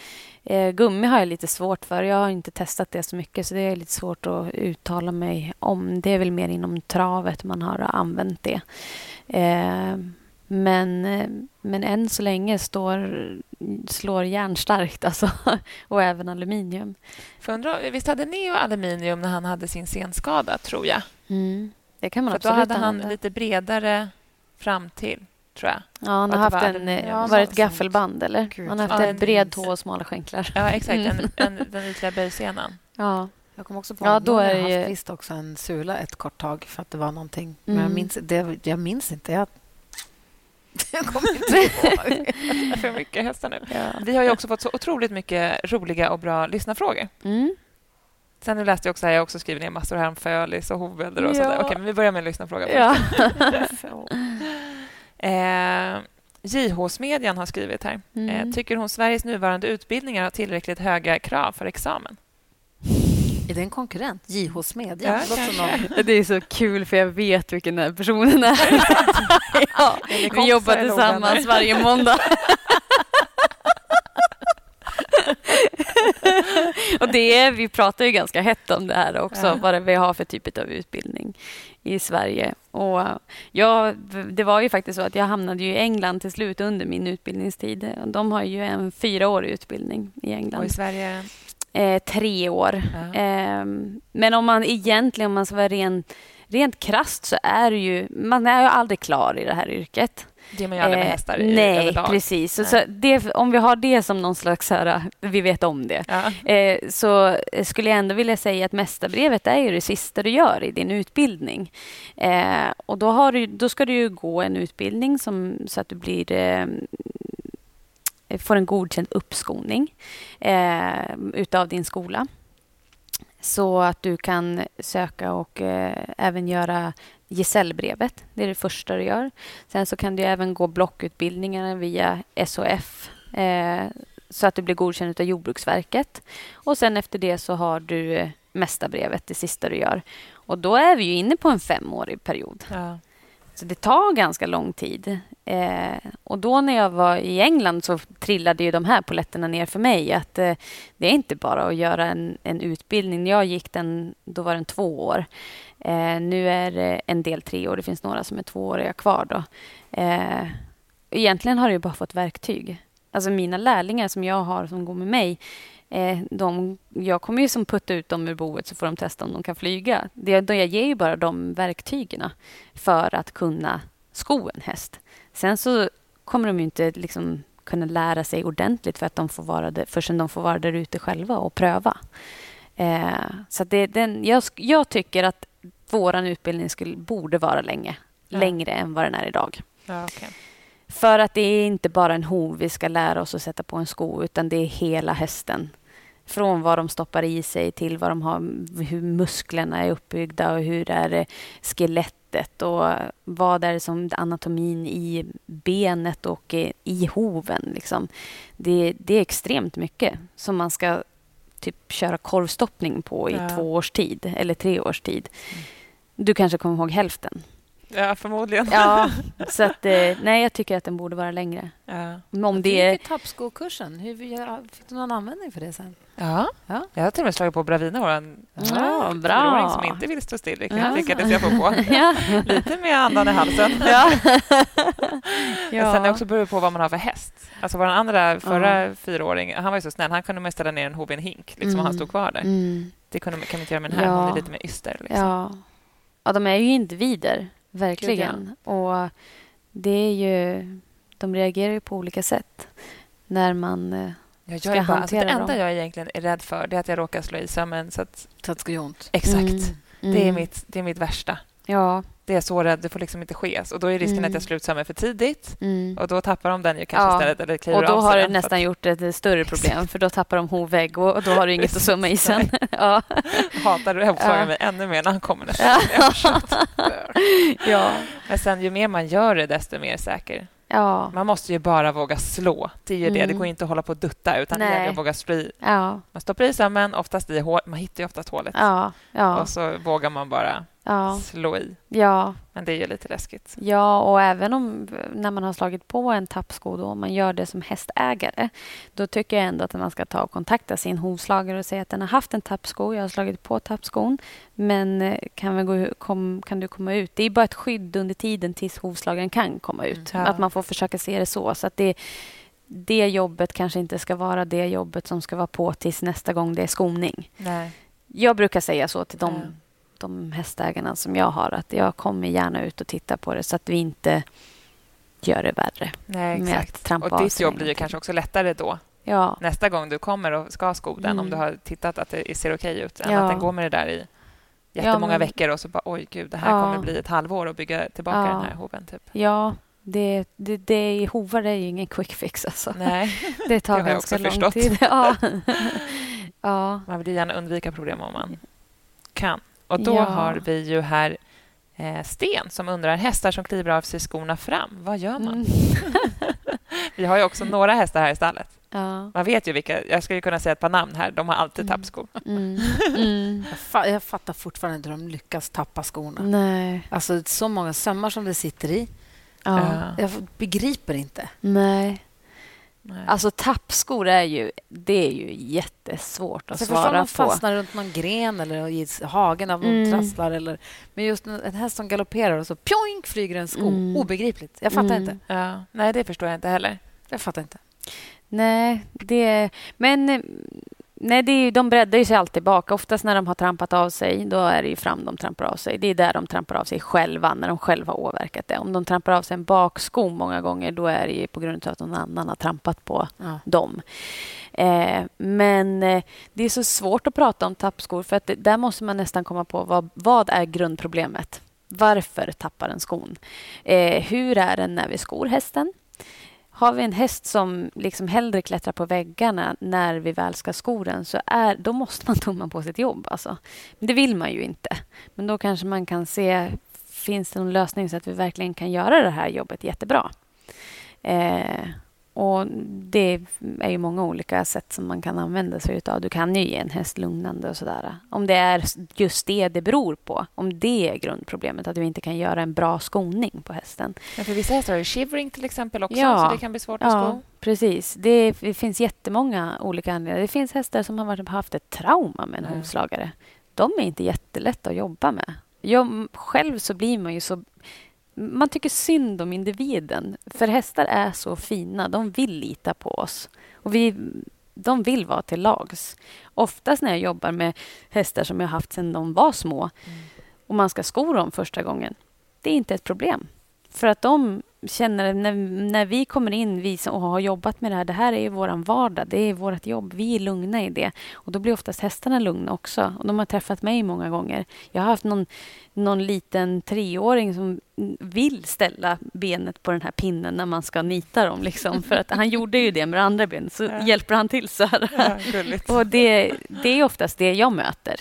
Eh, gummi har jag lite svårt för. Jag har inte testat det så mycket, så det är lite svårt att uttala mig om. Det är väl mer inom travet man har använt det. Eh, men, eh, men än så länge står, slår järn starkt alltså. [laughs] och även aluminium. För undra, visst hade Neo aluminium när han hade sin senskada, tror jag? Mm. Det kan man För absolut Då hade han lite bredare fram till, tror jag. Ja, han har haft en, eh, ja, var det ett gaffelband, eller? Gud. Han har haft ja, en bred tå och smala skänklar. Ja, exakt. En, mm. [laughs] en, den ytliga böjsenan. Ja. Jag kommer också på ja, då är jag haft visst också en sula ett kort tag för att det var någonting. Mm. Men jag mm. minns, det, jag minns inte. Jag [laughs] jag kommer inte ihåg. [laughs] för mycket hästar nu. Ja. Vi har ju också fått så otroligt mycket roliga och bra lyssnarfrågor. Mm. Sen läste jag också här, jag också skrivit ner massor här om fölis och hovbälder och ja. sådär. Okej, men vi börjar med lyssnarfrågan ja. [laughs] eh, JH-smedjan har skrivit här. Mm. Eh, tycker hon Sveriges nuvarande utbildningar har tillräckligt höga krav för examen? Är det en konkurrent? JH Smedja? Ja, det är så kul, för jag vet vilken den personen är. [laughs] ja, vi jobbar tillsammans varje måndag. [laughs] och det är, vi pratar ju ganska hett om det här också, ja. vad vi har för typ av utbildning i Sverige. Och ja, det var ju faktiskt så att jag hamnade i England till slut under min utbildningstid. De har ju en fyraårig utbildning i England. Och i Sverige? Eh, tre år. Ja. Eh, men om man egentligen, om man ska vara ren, rent krast så är det ju... Man är ju aldrig klar i det här yrket. Det man gör med eh, hästar eh, Nej, överlag. precis. Nej. Så det, om vi har det som någon slags... Här, vi vet om det. Ja. Eh, så skulle jag ändå vilja säga att mästarbrevet är ju det sista du gör i din utbildning. Eh, och då, du, då ska du ju gå en utbildning som, så att du blir eh, får en godkänd uppskolning eh, utav din skola. Så att du kan söka och eh, även göra gesällbrevet. Det är det första du gör. Sen så kan du även gå blockutbildningarna via SOF eh, så att du blir godkänd av Jordbruksverket. Och sen efter det så har du eh, mästarbrevet, det sista du gör. Och då är vi ju inne på en femårig period. Ja. Så det tar ganska lång tid. Eh, och då när jag var i England så trillade ju de här poletterna ner för mig. Att eh, Det är inte bara att göra en, en utbildning. När jag gick den, då var den två år. Eh, nu är det en del tre år. Det finns några som är tvååriga kvar. Då. Eh, egentligen har jag bara fått verktyg. Alltså mina lärlingar som jag har som går med mig Eh, de, jag kommer ju som putta ut dem ur boet så får de testa om de kan flyga. Det, jag ger ju bara de verktygen för att kunna sko en häst. Sen så kommer de ju inte liksom kunna lära sig ordentligt för att de får vara där, förrän de får vara där ute själva och pröva. Eh, så det, den, jag, jag tycker att vår utbildning skulle, borde vara länge, Ja. längre än vad den är idag. Ja, okej. För att det är inte bara en hov vi ska lära oss att sätta på en sko, utan det är hela hästen. Från vad de stoppar i sig till vad de har, hur musklerna är uppbyggda och hur är det skelettet och vad är det som anatomin i benet och i- i hoven. Liksom. Det, det är extremt mycket som man ska typ köra korvstoppning på i Ja. två års tid eller tre års tid. Du kanske kommer ihåg hälften. Ja, förmodligen. Ja, [laughs] så att, eh, nej, jag tycker att den borde vara längre. Ja. Om Det är... tappskokursen. Hur ja, fick du någon användning för det sen? Ja. Ja. jag har till och med slagit på Bravina, vår Ja, fyraåring som inte vill stå still. Ja. Ja. lyckades jag få på. [laughs] Ja. Lite med andan i halsen. [laughs] Ja. Men sen är det också beror på vad man har för häst. Alltså vår andra förra Ja. fyraåring, han var ju så snäll. Han kunde man ställa ner en hov i en hink liksom, och han Mm. stod kvar där. Mm. Det kunde, man- kan man inte göra med den här. Ja. Hon är lite mer yster. Liksom. Ja. ja, de är ju individer, verkligen. Och det är ju... De reagerar ju på olika sätt när man... eh, Jag ska bara, alltså, det enda dem. jag egentligen är rädd för det är att jag råkar slå i sömmen. Så att, Så att det ska göra ont. exakt. Mm. Det, är Mm. mitt, det är mitt värsta. Ja. Det är så rädd. Det får liksom inte ske. Och då är risken Mm. att jag slår ut sömmen för tidigt. Mm. Och då tappar de den ju kanske Ja. istället. Eller kliver Och då av har du nästan gjort ett större problem för då tappar de hovvägg och och då har du inget att summa i [laughs] sen. ja. att hatar hovslagaren Ja. mig ännu mer när han kommer nästa Ja. Men sen ju mer man gör det, desto mer säker. Ja. Man måste ju bara våga slå. Det är ju det. Det Mm. går inte att hålla på och dutta, utan det gäller att våga slå i. Ja. Man stoppar i sömmen, oftast i hål. Man hittar ju oftast hålet. Ja. Och så vågar man bara Ja. slå i. Ja. Men det är ju lite läskigt. Ja, och även om när man har slagit på en tappsko, då, om man gör det som hästägare, då tycker jag ändå att man ska ta och kontakta sin hovslagare och säga att den har haft en tappsko, jag har slagit på tappskon, men eh, kan, vi gå, kom, kan du komma ut? Det är bara ett skydd under tiden tills hovslagaren kan komma ut. Mm. Ja. Att man får försöka se det så. så att det, det jobbet kanske inte ska vara det jobbet som ska vara på tills nästa gång det är skoning. Nej. Jag brukar säga så till de Ja. De hästägarna som jag har att jag kommer gärna ut och titta på det så att vi inte gör det värre. Nej, exakt. trampa Och ditt jobb blir kanske också lättare då. Ja, Nästa gång du kommer och ska sko den, Mm. om du har tittat att det ser okej ut, än Ja. att den går med det där i jättemånga men- veckor och så bara oj gud, det här Ja. kommer bli ett halvår att bygga tillbaka Ja. den här hoven. Typ. ja det, det, det, hovar är ju ingen quick fix. Alltså. Nej, [laughs] Det tar Det har jag ganska också lång förstått. tid. [laughs] Ja. [laughs] ja. man vill gärna undvika problem om man kan. Och då Ja. har vi ju här eh, Sten som undrar hästar som kliver av sig skorna fram. Vad gör man? Mm. [laughs] Vi har ju också några hästar här i stallet. ja. Man vet ju vilka. Jag skulle kunna säga ett par namn här. De har alltid Mm. tappskor. Mm. [laughs] Mm. Jag, fa- jag fattar fortfarande inte hur de lyckas tappa skorna. Nej. Alltså, så många sömmar som det sitter i. Ja. Ja. Jag begriper inte. Nej. Nej. Alltså tappskor är ju, det är ju jättesvårt att om svara på. fastnar runt någon gren eller i hagen av någon Mm. trasslar. Eller, men just en häst som galopperar och så pjoink flyger en sko. Mm. Obegripligt. Jag fattar Mm. inte. ja. Nej, det förstår jag inte heller. Jag fattar inte. Nej, det... Men eh, nej, det är, de breddar ju sig alltid bak. Oftast när de har trampat av sig, då är det ju fram de trampar av sig. Det är där de trampar av sig själva, när de själva har åverkat det. Om de trampar av sig en baksko många gånger, då är det ju på grund av att någon annan har trampat på Ja. dem. Eh, men eh, det är så svårt att prata om tappskor, för att det, där måste man nästan komma på vad, vad är grundproblemet? Varför tappar den skon? Eh, hur är den när vi skor hästen? Har vi en häst som liksom hellre klättrar på väggarna när vi väl ska sko den så är, då måste man [laughs] tumma på sitt jobb. Alltså. Men det vill man ju inte. Men då kanske man kan se, finns det någon lösning så att vi verkligen kan göra det här jobbet jättebra? Eh, och Det är ju många olika sätt som man kan använda sig av. Du kan ju ge en häst lugnande och sådär. Om det är just det det beror på. Om det är grundproblemet, att vi inte kan göra en bra skoning på hästen. Men för vissa hästar har shivering till exempel också, Ja. så det kan bli svårt att Ja, sko. precis. Det, det finns jättemånga olika anledningar. Det finns hästar som har haft ett trauma med en Nej. hovslagare. De är inte jättelätta att jobba med. Jag, själv så blir man ju så... Man tycker synd om individen. För hästar är så fina. De vill lita på oss. Och vi, de vill vara till lags. Oftast när jag jobbar med hästar som jag haft sedan de var små och man ska sko dem första gången, det är inte ett problem. För att de känner när, när vi kommer in, vi som har jobbat med det här, det här är ju vår vardag, det är vårt jobb, vi är lugna i det. Och då blir oftast hästarna lugna också. Och de har träffat mig många gånger. Jag har haft någon, någon liten treåring som vill ställa benet på den här pinnen när man ska nita dem. Liksom. För att han gjorde ju det med det andra benet, så Ja. hjälper han till så här. Ja. Och det, det är oftast det jag möter.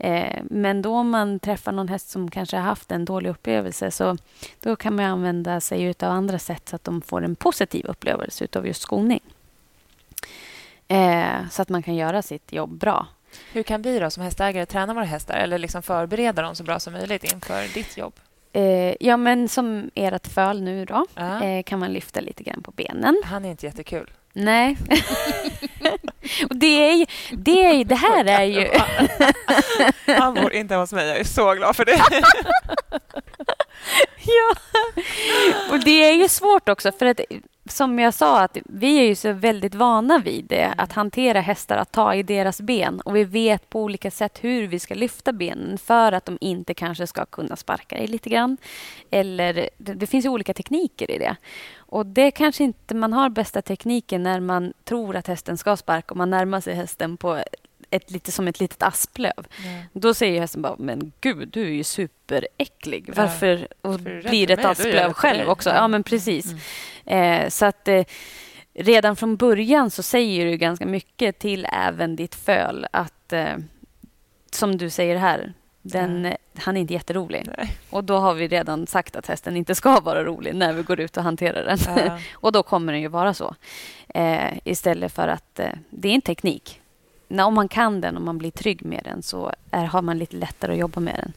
Eh, men då om man träffar någon häst som kanske har haft en dålig upplevelse så då kan man använda sig av andra sätt så att de får en positiv upplevelse av just skoning. Eh, så att man kan göra sitt jobb bra. Hur kan vi då som hästägare träna våra hästar eller liksom förbereda dem så bra som möjligt inför ditt jobb? Eh, ja, men som ert föl nu då Ja. eh, kan man lyfta lite grann på benen. Han är inte jättekul. Nej. [laughs] Och det, är ju, det, är, ju- det här är ju... Han bor inte hos mig. Jag är så glad för det. [laughs] Ja, och det är ju svårt också för att som jag sa att vi är ju så väldigt vana vid det, att hantera hästar, att ta i deras ben och vi vet på olika sätt hur vi ska lyfta benen för att de inte kanske ska kunna sparka dig lite grann. Eller det, det finns ju olika tekniker i det. Och det kanske inte man har bästa tekniken när man tror att hästen ska sparka och man närmar sig hästen på ett, lite som ett litet asplöv. Då säger hästen bara, men gud, du är ju superäcklig. Ja. Varför rädd blir ett asplöv själv också? Ja. Ja, men precis. Eh, så att eh, redan från början så säger du ganska mycket till även ditt föl att, eh, som du säger här, den, eh, han är inte jätterolig. Nej. Och då har vi redan sagt att hästen inte ska vara rolig när vi går ut och hanterar den. Ja. [laughs] och då kommer den ju vara så. Eh, istället för att eh, det är en teknik. När, om man kan den och man blir trygg med den så är, har man lite lättare att jobba med den.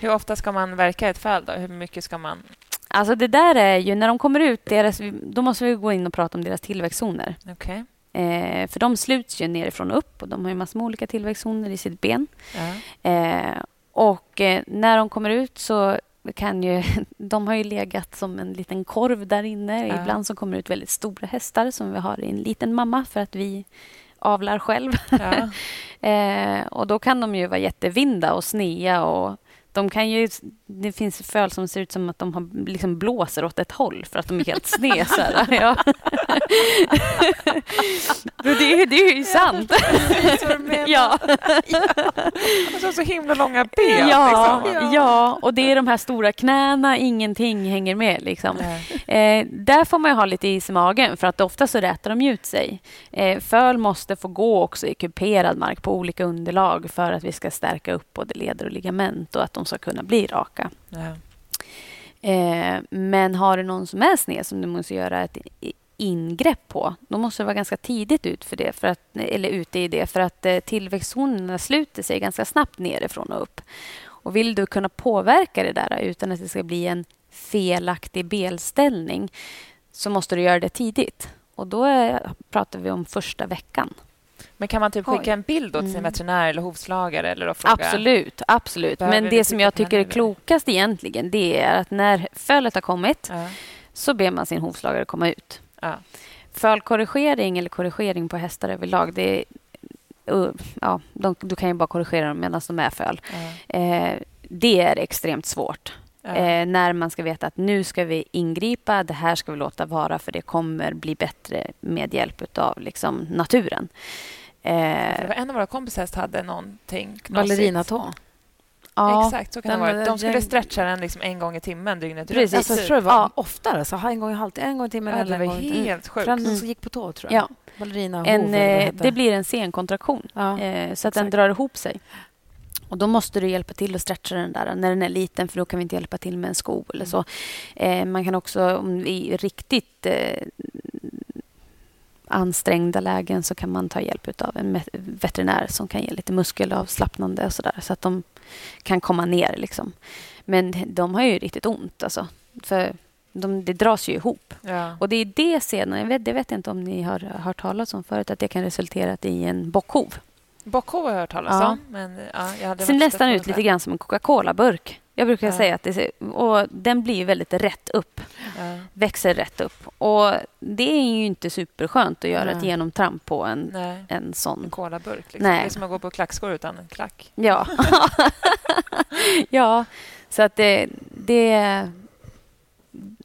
Hur ofta ska man verka ett föl? Då? Hur mycket ska man... Alltså det där är ju, när de kommer ut, deras, då måste vi gå in och prata om deras tillväxtzoner. Okej. Eh, för de sluts ju nerifrån och upp och de har ju massor med olika tillväxtzoner i sitt ben. Ja. Eh, och eh, när de kommer ut så kan ju... [laughs] De har ju legat som en liten korv där inne. Ja. Ibland så kommer det ut väldigt stora hästar som vi har i en liten mamma för att vi avlar själv. Ja. [laughs] Eh, och då kan de ju vara jättevinda och snea och de kan ju, det finns föl som ser ut som att de har, liksom blåser åt ett håll för att de är helt sned. Så här. [laughs] Ja. [laughs] Det, det är ju sant. ja. [laughs] Alltså, så himla långa ben. Ja, liksom. ja, och det är de här stora knäna, ingenting hänger med. Liksom. Eh, där får man ju ha lite is i magen för att ofta så rätar de ut sig. Eh, föl måste få gå också i kuperad mark på olika underlag för att vi ska stärka upp både leder och ligament och att de ska kunna bli raka. Ja. Eh, men har du någon som är sned som du måste göra ett ingrepp på, då måste du vara ganska tidigt ut för det, för att, eller ute i det, för att eh, tillväxtzonerna sluter sig ganska snabbt nerifrån och upp. Och vill du kunna påverka det där utan att det ska bli en felaktig belställning så måste du göra det tidigt. Och då är, pratar vi om första veckan. Men kan man typ skicka Oj. en bild till sin Mm. veterinär eller hovslagare? Eller då fråga? Absolut, absolut. Men det som jag tycker är klokast egentligen, det är att när fölet har kommit Ja. så ber man sin hovslagare komma ut. Ja. Fölkorrigering eller korrigering på hästar överlag, det är, ja, de, du kan ju bara korrigera dem medan de är föl. Ja. Eh, det är extremt svårt. Ja. Eh, när man ska veta att nu ska vi ingripa, det här ska vi låta vara för det kommer bli bättre med hjälp av liksom, naturen. Eh, det en av våra kompisar hade någonting knasigt. Ballerinatå. ja, Exakt, så kan det Den- ha varit. De den- skulle stretcha den liksom en gång i timmen dygnet Precis. runt. Alltså, jag tror det var Ja. oftare. Så en gång i halvtid, en gång i timmen Ja, eller det var helt sjukt. Den Mm. gick på tå, tror jag. ja. Ballerina hov, En, det eh, hette. det blir en senkontraktion. Ja. Eh, så att den exakt. drar ihop sig. Och Då måste du hjälpa till att stretcha den där när den är liten för då kan vi inte hjälpa till med en sko eller så. Eh, man kan också, om vi är riktigt eh, ansträngda lägen så kan man ta hjälp av en veterinär som kan ge lite muskelavslappnande och sådär så att de kan komma ner. Liksom. Men de har ju riktigt ont alltså. För de, det dras ju ihop. Ja. Och det är det vet, det vet jag inte om ni har hört talas om förut, att det kan resultera i en bockhov. Bockhov har jag hört talas Ja. om. Men, ja, jag hade ser varit nästan stött ut lite grann som en Coca-Cola-burk. Jag brukar Ja. säga att det ser, och den blir väldigt rätt upp, Ja. växer rätt upp. Och det är ju inte superskönt att göra ett Nej. genomtramp på en, Nej, en en sån. colaburk. Liksom. Nej. Det är som att gå på klackskor utan en klack. Ja. [laughs] ja, så att det, det...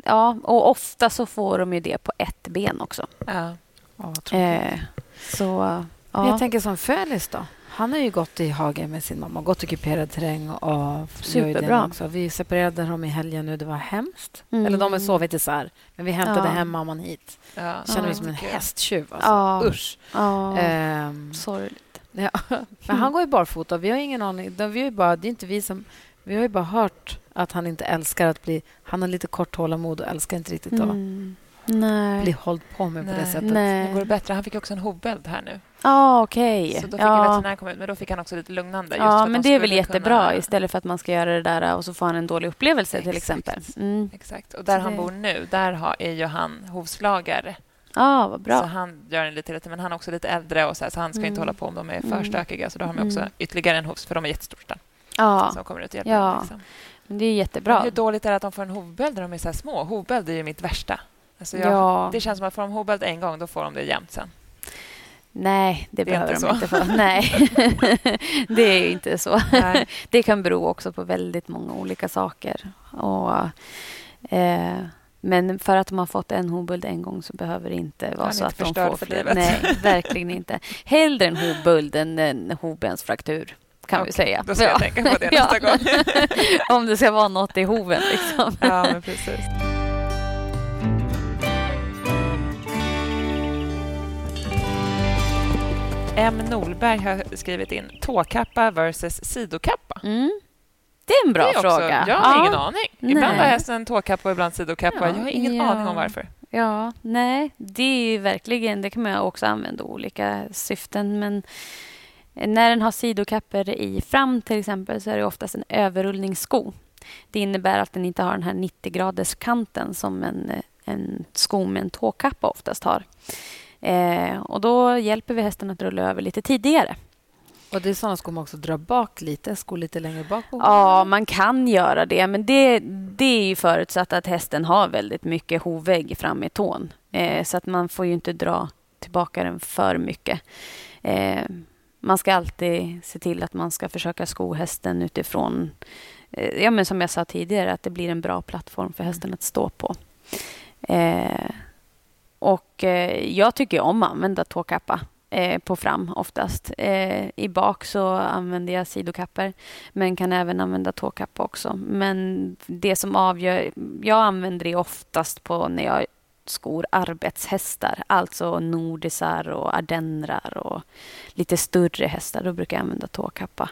ja, och ofta så får de ju det på ett ben också. Ja. Tråkigt. Eh, så, Men ja. Jag tänker som Fölis då. Han har ju gått i hagen med sin mamma, gått i kuperad terräng och Superbra. också. Vi separerade dem i helgen nu. Det var hemskt. Mm. Eller de har sovit isär. Men vi hämtade Ja. hem mamman hit. Ja. Känner mig Ja, som en hästtjuv. Alltså. Ja. Usch. ja, Ehm, sorgligt. [laughs] ja. Men han går ju barfota. Vi har ingen aning. Vi har ju bara, det är inte vi som... Vi har ju bara hört att han inte älskar att bli... Han har lite kort tålamod och älskar inte riktigt att Mm. Nej. bli hålld på med på det Nej. sättet. Går Nej. det bättre. Han fick också en hovbäld här nu. Ja, okej. Så då fick ja. komma ut, men då fick han också lite lugnande. för Ja, men de det är väl jättebra kunna- istället för att man ska göra det där och så får han en dålig upplevelse till Exakt. exempel. Mm. Exakt. Och där Så han det- bor nu, där har, är ju han hovslagare. Ja, vad Så bra. han gör en lite men han är också lite äldre och så, här, så han ska Mm. inte hålla på om de är för Mm. stökiga. Så då har de också Mm. ytterligare en hovs, för de är jättestora. Ja, Som kommer ut och hjälper Ja. dem. Liksom. men det är Men jättebra. Hur dåligt är det att de får en hovbäld när de är så här små? Hovbäld är ju mitt värsta. Alltså jag, Ja. Det känns som att får de hovbäld en gång, då får de det jämt sen. Nej, det, Det behöver de så. inte få. [laughs] Nej, [laughs] det är ju inte så. Nej. [laughs] Det kan bero också på väldigt många olika saker. Och, eh, men för att de har fått en hovböld en gång så behöver det inte vara så inte att de får för livet. Nej, verkligen inte. Hellre en hovböld än en hovbensfraktur, kan vi Okej, säga. Då ska jag tänka på det Ja. nästa gång. Om det ska vara något i hoven. Liksom. ja, men precis. M. Norberg har skrivit in tåkappa versus sidokappa. Mm. Det är en bra är också, fråga. Jag har Ja. ingen aning. Ibland Nej. har hästen tåkappa och ibland sidokappa. Ja, Jag har ingen ja. aning om varför. Ja, nej, det är verkligen, det kan man också använda olika syften. Men när den har sidokapper i fram till exempel så är det oftast en överrullningssko. Det innebär att den inte har den här 90-graders kanten som en, en sko med en tåkappa oftast har. Eh, och då hjälper vi hästen att rulla över lite tidigare. Och det är såna skor man också drar bak lite, skor lite längre bak. Ja, man kan göra det, men det, det är ju förutsatt att hästen har väldigt mycket hovvägg fram i tån. Eh, så att man får ju inte dra tillbaka den för mycket. Eh, man ska alltid se till att man ska försöka sko hästen utifrån, eh, ja, men som jag sa tidigare, att det blir en bra plattform för hästen att stå på. Eh, och eh, jag tycker om att använda tåkappa eh, på fram oftast. Eh, I bak så använder jag sidokapper men kan även använda tåkappa också. Men det som avgör... Jag använder det oftast på när jag skor arbetshästar, alltså nordisar och ardennrar och lite större hästar. Då brukar jag använda tåkappa.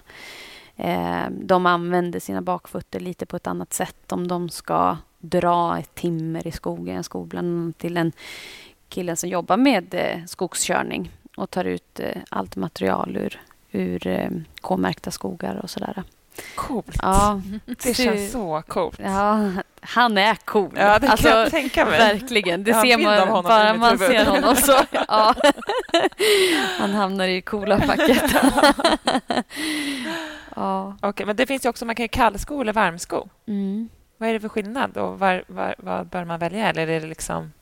Eh, de använder sina bakfötter lite på ett annat sätt om de ska dra ett timmer i skogen. Jag bland annat till en killen som jobbar med eh, skogskörning och tar ut eh, allt material ur, ur eh, K-märkta skogar och sådär. Coolt. Ja, [laughs] Det känns så coolt. ja, han är cool. Ja, det kan Alltså, jag tänka mig. Verkligen. Det Jag ser man bara man ser honom så. [laughs] Ja. Han hamnar i coola facket. [laughs] ja. Okej, men det finns ju också, man kan ju kallsko eller varmsko. Mm. Vad är det för skillnad och var, var, vad bör man välja? Eller är det liksom...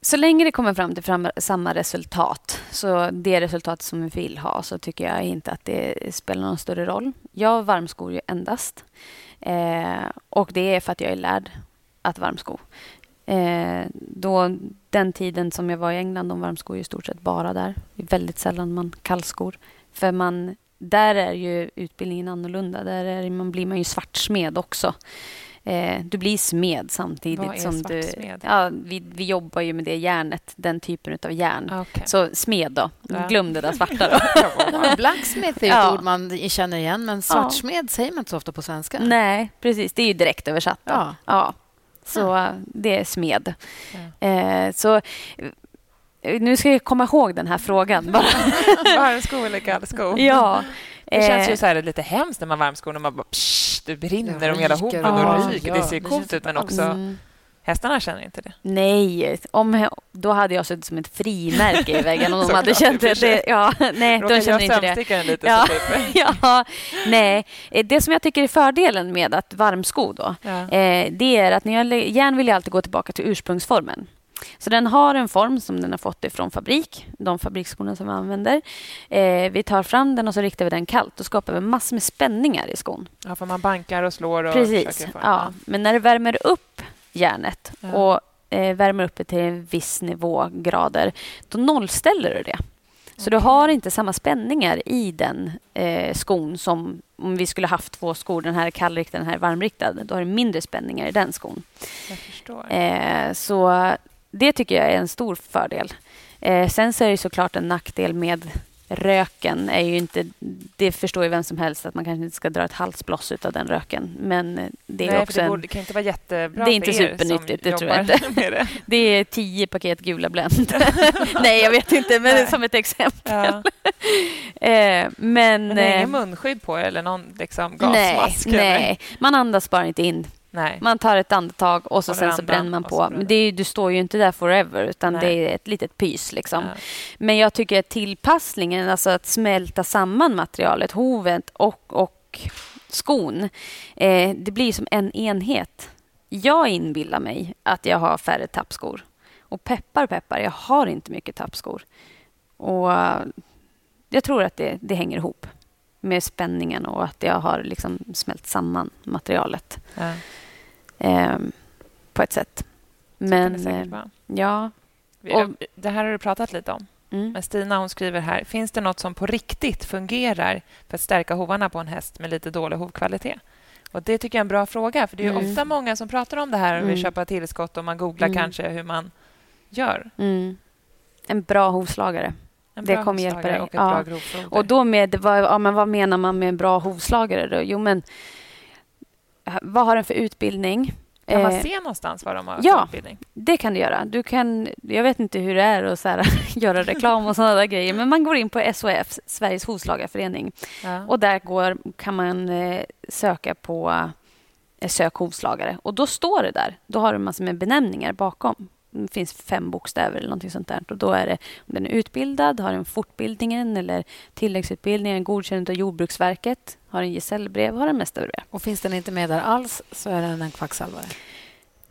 Så länge det kommer fram till fram, samma resultat, så det resultat som vi vill ha, så tycker jag inte att det spelar någon större roll. Jag varmskor ju endast. Eh, och det är för att jag är lärd att varmsko. Eh, då, den tiden som jag var i England, de varmskor ju i stort sett bara där. Det är väldigt sällan man kallskor. För man, där är ju utbildningen annorlunda. Där är, man blir man ju svartsmed också. Eh, du blir smed samtidigt Vad är som du... svartsmed? Ja, vi, vi jobbar ju med det järnet, den typen av järn. Okej. Så smed då. Ja. Glöm det där svarta då. [laughs] Ja, Blacksmith är ju Ja. ett ord man känner igen, men svartsmed säger man inte så ofta på svenska. Nej, precis. Det är ju direkt översatt. Då. Ja. Ja. Så det är smed. Ja. Eh, så nu ska jag komma ihåg den här frågan. Bara. [laughs] Varmsko eller kallsko? ja. Det känns ju Eh, så här lite hemskt när man varmskor och man bara psh, det brinner om hela hoven och ryker. det ser coolt ut, men också mm, hästarna känner inte det. nej, om, då hade jag suttit som ett frimärke i väggen om de hade känt det. det ja, nej, Råkar de känner inte det. lite Ja. typ. [laughs] ja, nej. Eh, Det som jag tycker är fördelen med att varmsko då, Ja. eh, det är att när jag, järn vill jag alltid gå tillbaka till ursprungsformen. Så den har en form som den har fått ifrån fabrik, de fabriksskorna som vi använder. Eh, vi tar fram den och så riktar vi den kallt. Då skapar vi massor med spänningar i skon. ja, för man bankar och slår och Precis. försöker få- Ja. Men när det värmer upp järnet Ja. och eh, värmer upp det till en viss nivå grader, då nollställer du det. Så du har inte samma spänningar i den eh, skon som om vi skulle haft två skor, den här är kallriktad den här är varmriktad. Då har du mindre spänningar i den skon. Jag förstår. Eh, så det tycker jag är en stor fördel. Eh, sen så är det såklart en nackdel med röken. Är ju inte, det förstår ju vem som helst att man kanske inte ska dra ett halsbloss av den röken. Men eh, det är Nej, också det, borde, det kan inte vara jättebra Det är inte er supernyttigt, det tror jag inte. Det. [laughs] det är tio paket gula Blend. [laughs] Nej, jag vet inte, men Nej. som ett exempel. Ja. [laughs] Eh, men Men det är eh, ingen munskydd på er eller någon liksom, nej, gasmask? eller? nej, man andas bara inte in. Nej. Man tar ett andetag och så sen så bränner man på. Men det. är, du står ju inte där forever, utan Nej. det är ett litet pys. Liksom. Ja. Men jag tycker att tillpassningen, alltså att smälta samman materialet, hovet och, och skon, eh, det blir som en enhet. Jag inbillar mig att jag har färre tappskor. Och peppar, peppar, jag har inte mycket tappskor. Och eh, jag tror att det, det hänger ihop med spänningen och att jag har liksom smält samman materialet Ja. Eh, på ett sätt. Men, det, eh, ja. Och- det här har du pratat lite om. Mm. Men Stina hon skriver här, finns det något som på riktigt fungerar för att stärka hovarna på en häst med lite dålig hovkvalitet? Och Det tycker jag är en bra fråga, för det är ju Mm. ofta många som pratar om det här och vill Mm. köpa tillskott och man googlar Mm. kanske hur man gör. Mm. En bra hovslagare. En Det kommer hjälpa dig. Och Ja. Och då med, vad, ja, men vad menar man med en bra hovslagare? Då? Jo, men vad har den för utbildning? Kan man Eh, se någonstans vad de har ja. för utbildning? Det kan du göra. Du kan, jag vet inte hur det är att så här, [laughs] göra reklam och sådana grejer, men man går in på SHF, Sveriges hovslagarförening, Ja. och där går, kan man eh, söka på eh, sök hovslagare. Och då står det där. Då har du massor med benämningar bakom. Det finns fem bokstäver eller någonting sånt där. Och då är det om den är utbildad, har en fortbildningen eller tilläggsutbildningen godkänd av Jordbruksverket, har en gesällbrev, har en mästarbrev. Och finns den inte med där alls så är den en kvacksalvare.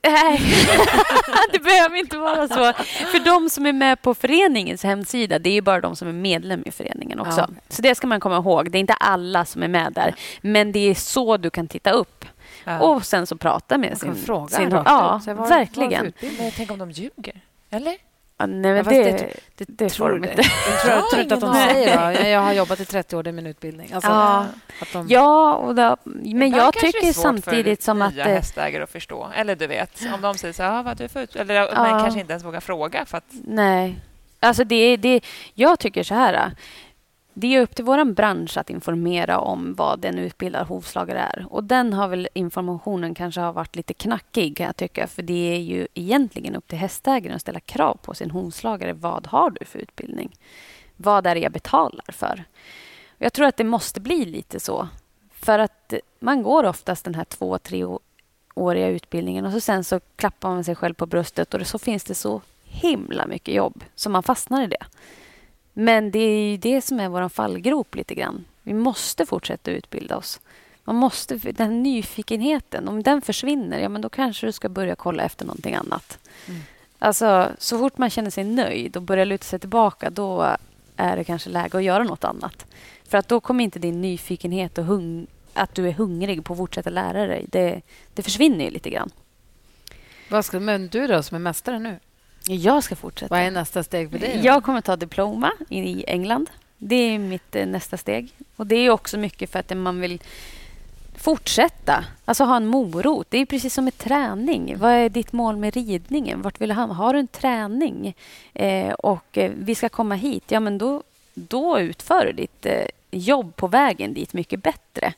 Nej, [laughs] det behöver inte vara så. För de som är med på föreningens hemsida, det är ju bara de som är medlem i föreningen också. Ja. Så det ska man komma ihåg. Det är inte alla som är med där. Men det är så du kan titta upp. Ja. Och sen så prata med Man sin... fråga sin ja, vad verkligen. tänk om de ljuger? Eller? Ja, nej, men Ja, det, det- det, det tror de det. inte. Jag tror, jag tror inte att de säger det. Jag- Jag har jobbat i 30 år, det är min utbildning. Alltså, Ja. att de, Ja, och då, men jag det är tycker svårt samtidigt för som att... nya eh, hästägare att förstå. Eller du vet, om de säger så här, ah, vad du får ut... Eller Ja. man kanske inte ens vågar fråga för att... Nej. Alltså det, det, jag tycker så här. Det är upp till vår bransch att informera om vad en utbildad hovslagare är. Och den har väl informationen kanske har varit lite knackig kan jag tycka. För det är ju egentligen upp till hästägaren att ställa krav på sin hovslagare. Vad har du för utbildning? Vad är det jag betalar för? Jag tror att det måste bli lite så. För att man går oftast den här två, treåriga utbildningen och så sen så klappar man sig själv på bröstet och så finns det så himla mycket jobb så man fastnar i det. Men det är ju det som är vår fallgrop lite grann. Vi måste fortsätta utbilda oss. Man måste, den här nyfikenheten, om den försvinner, ja men då kanske du ska börja kolla efter någonting annat. Mm. Alltså, så fort man känner sig nöjd och börjar luta sig tillbaka, då är det kanske läge att göra något annat. För att då kommer inte din nyfikenhet och hung, att du är hungrig på att fortsätta lära dig, det, det försvinner ju lite grann. vad ska, men du då, som är mästare nu? Jag ska fortsätta. Vad är nästa steg för dig? Jag kommer ta diploma i England. Det är mitt eh, nästa steg. Och Det är också mycket för att man vill fortsätta. Alltså ha en morot. Det är precis som med träning. Vad är ditt mål med ridningen? Vart vill du hamna? Har du en träning eh, och eh, vi ska komma hit, ja men då, då utför du ditt eh, jobb på vägen dit mycket bättre.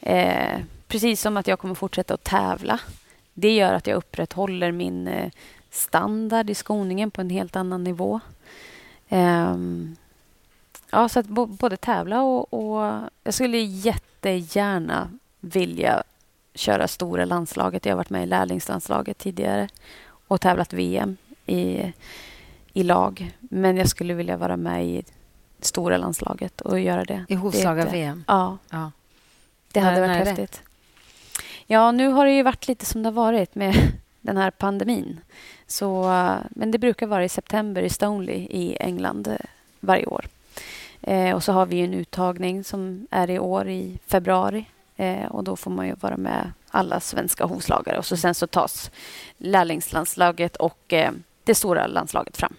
Eh, precis som att jag kommer fortsätta att tävla. Det gör att jag upprätthåller min standard i skoningen på en helt annan nivå. Ehm, ja, så att bo- både tävla och, och... Jag skulle jättegärna vilja köra stora landslaget. Jag har varit med i lärlingslandslaget tidigare och tävlat VM i, i lag. Men jag skulle vilja vara med i stora landslaget och göra det. I hovslagar-VM? Ja, Ja. det hade När- varit när är det? häftigt. Ja, nu har det ju varit lite som det har varit med den här pandemin. Så, eh, men det brukar vara i september i Stoneleigh i England eh, varje år. Eh, och så har vi en uttagning som är i år i februari. Eh, och då får man ju vara med alla svenska hovslagare. Och så sen så tas lärlingslandslaget och eh, det stora landslaget fram.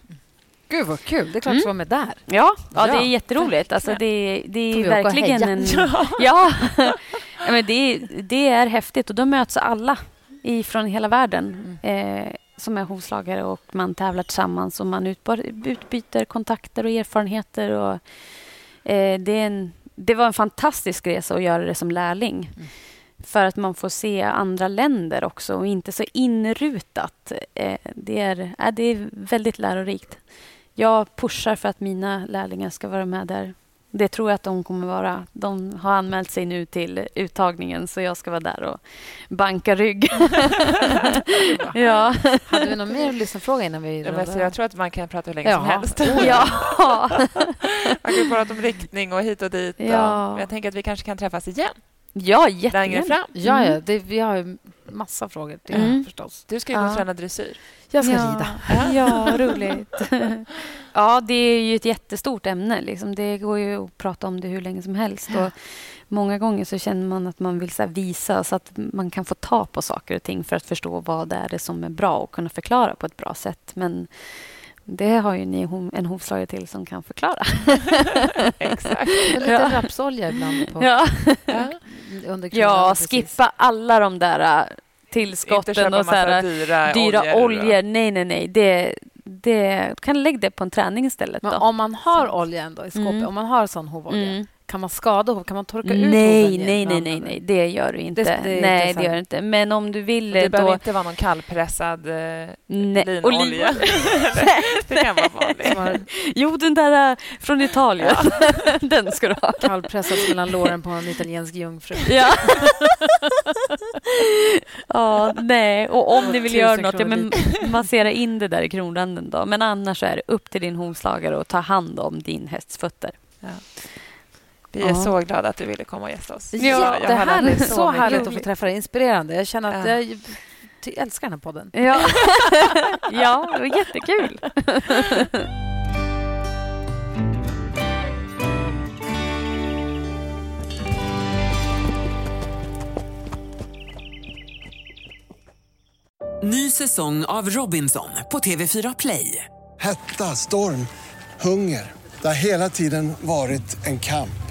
Gud vad kul. Det är klart Mm. du vara med där. Ja, ja, det är jätteroligt. Alltså, det, det är verkligen en... [laughs] Ja, [laughs] ja men det, det är häftigt. Och då möts alla från hela världen Mm. eh, som är hovslagare och man tävlar tillsammans och man utbyter, utbyter kontakter och erfarenheter. Och, eh, det, är en, det var en fantastisk resa att göra det som lärling. Mm. För att man får se andra länder också och inte så inrutat. Eh, det, är, eh, det är väldigt lärorikt. Jag pushar för att mina lärlingar ska vara med där. Det tror jag att de kommer vara. De har anmält sig nu till uttagningen så jag ska vara där och banka rygg. [laughs] ja. Hade vi någon mer lyssnarfråga innan vi Ja, men så jag tror att man kan prata hur länge Jaha. som helst. ja. [laughs] Man kan prata om riktning och hit och dit. Och, Ja. men jag tänker att vi kanske kan träffas igen ja, längre jättegärna. fram. Ja, ja det, vi har massa frågor till Mm. förstås. Du ska ju gå och träna dressyr. Jag ska ja. rida. Ja, [laughs] roligt. [laughs] ja, det är ju ett jättestort ämne. Liksom. Det går ju att prata om det hur länge som helst. Och många gånger så känner man att man vill så visa så att man kan få ta på saker och ting för att förstå vad det är som är bra och kunna förklara på ett bra sätt. Men det har ju ni en hovslagare till som kan förklara. [laughs] Exakt. [laughs] Lite Ja. rapsolja ibland på, Ja, [laughs] under ja precis. skippa alla de där äh, tillskotten och så här, dyra, dyra oljor. oljor. Nej, nej, nej. Det, det, kan lägga det på en träning istället. Men Då. om man har olja ändå i skåpet, Mm. om man har sån hovolja, Mm. Kan man skada hov? Kan man torka ut Nej, hoven nej, nej, nej, nej, det gör du inte. Det- det nej, inte det gör du inte. Men om du vill Det då... behöver inte vara någon kallpressad eh, Nej, linolja. [laughs] det kan vara vanligt. Har Jo, den där äh, från Italien. [laughs] den ska du ha. kallpressats mellan låren på en italiensk jungfru. Ja. [laughs] ja, nej. Och om ni vill göra något, ja, men massera in det där i kronranden då. Men annars är det upp till din hovslagare och ta hand om din hästs fötter. Vi är Ja. så glada att du ville komma och gästa oss. Jättehärligt. Så, mycket härligt att få träffa dig. Inspirerande. Jag känner att Ja. jag älskar den här podden. Ja, [laughs] ja det var jättekul. Ny säsong av Robinson på TV4 Play. Hetta, storm, hunger. Det har hela tiden varit en kamp.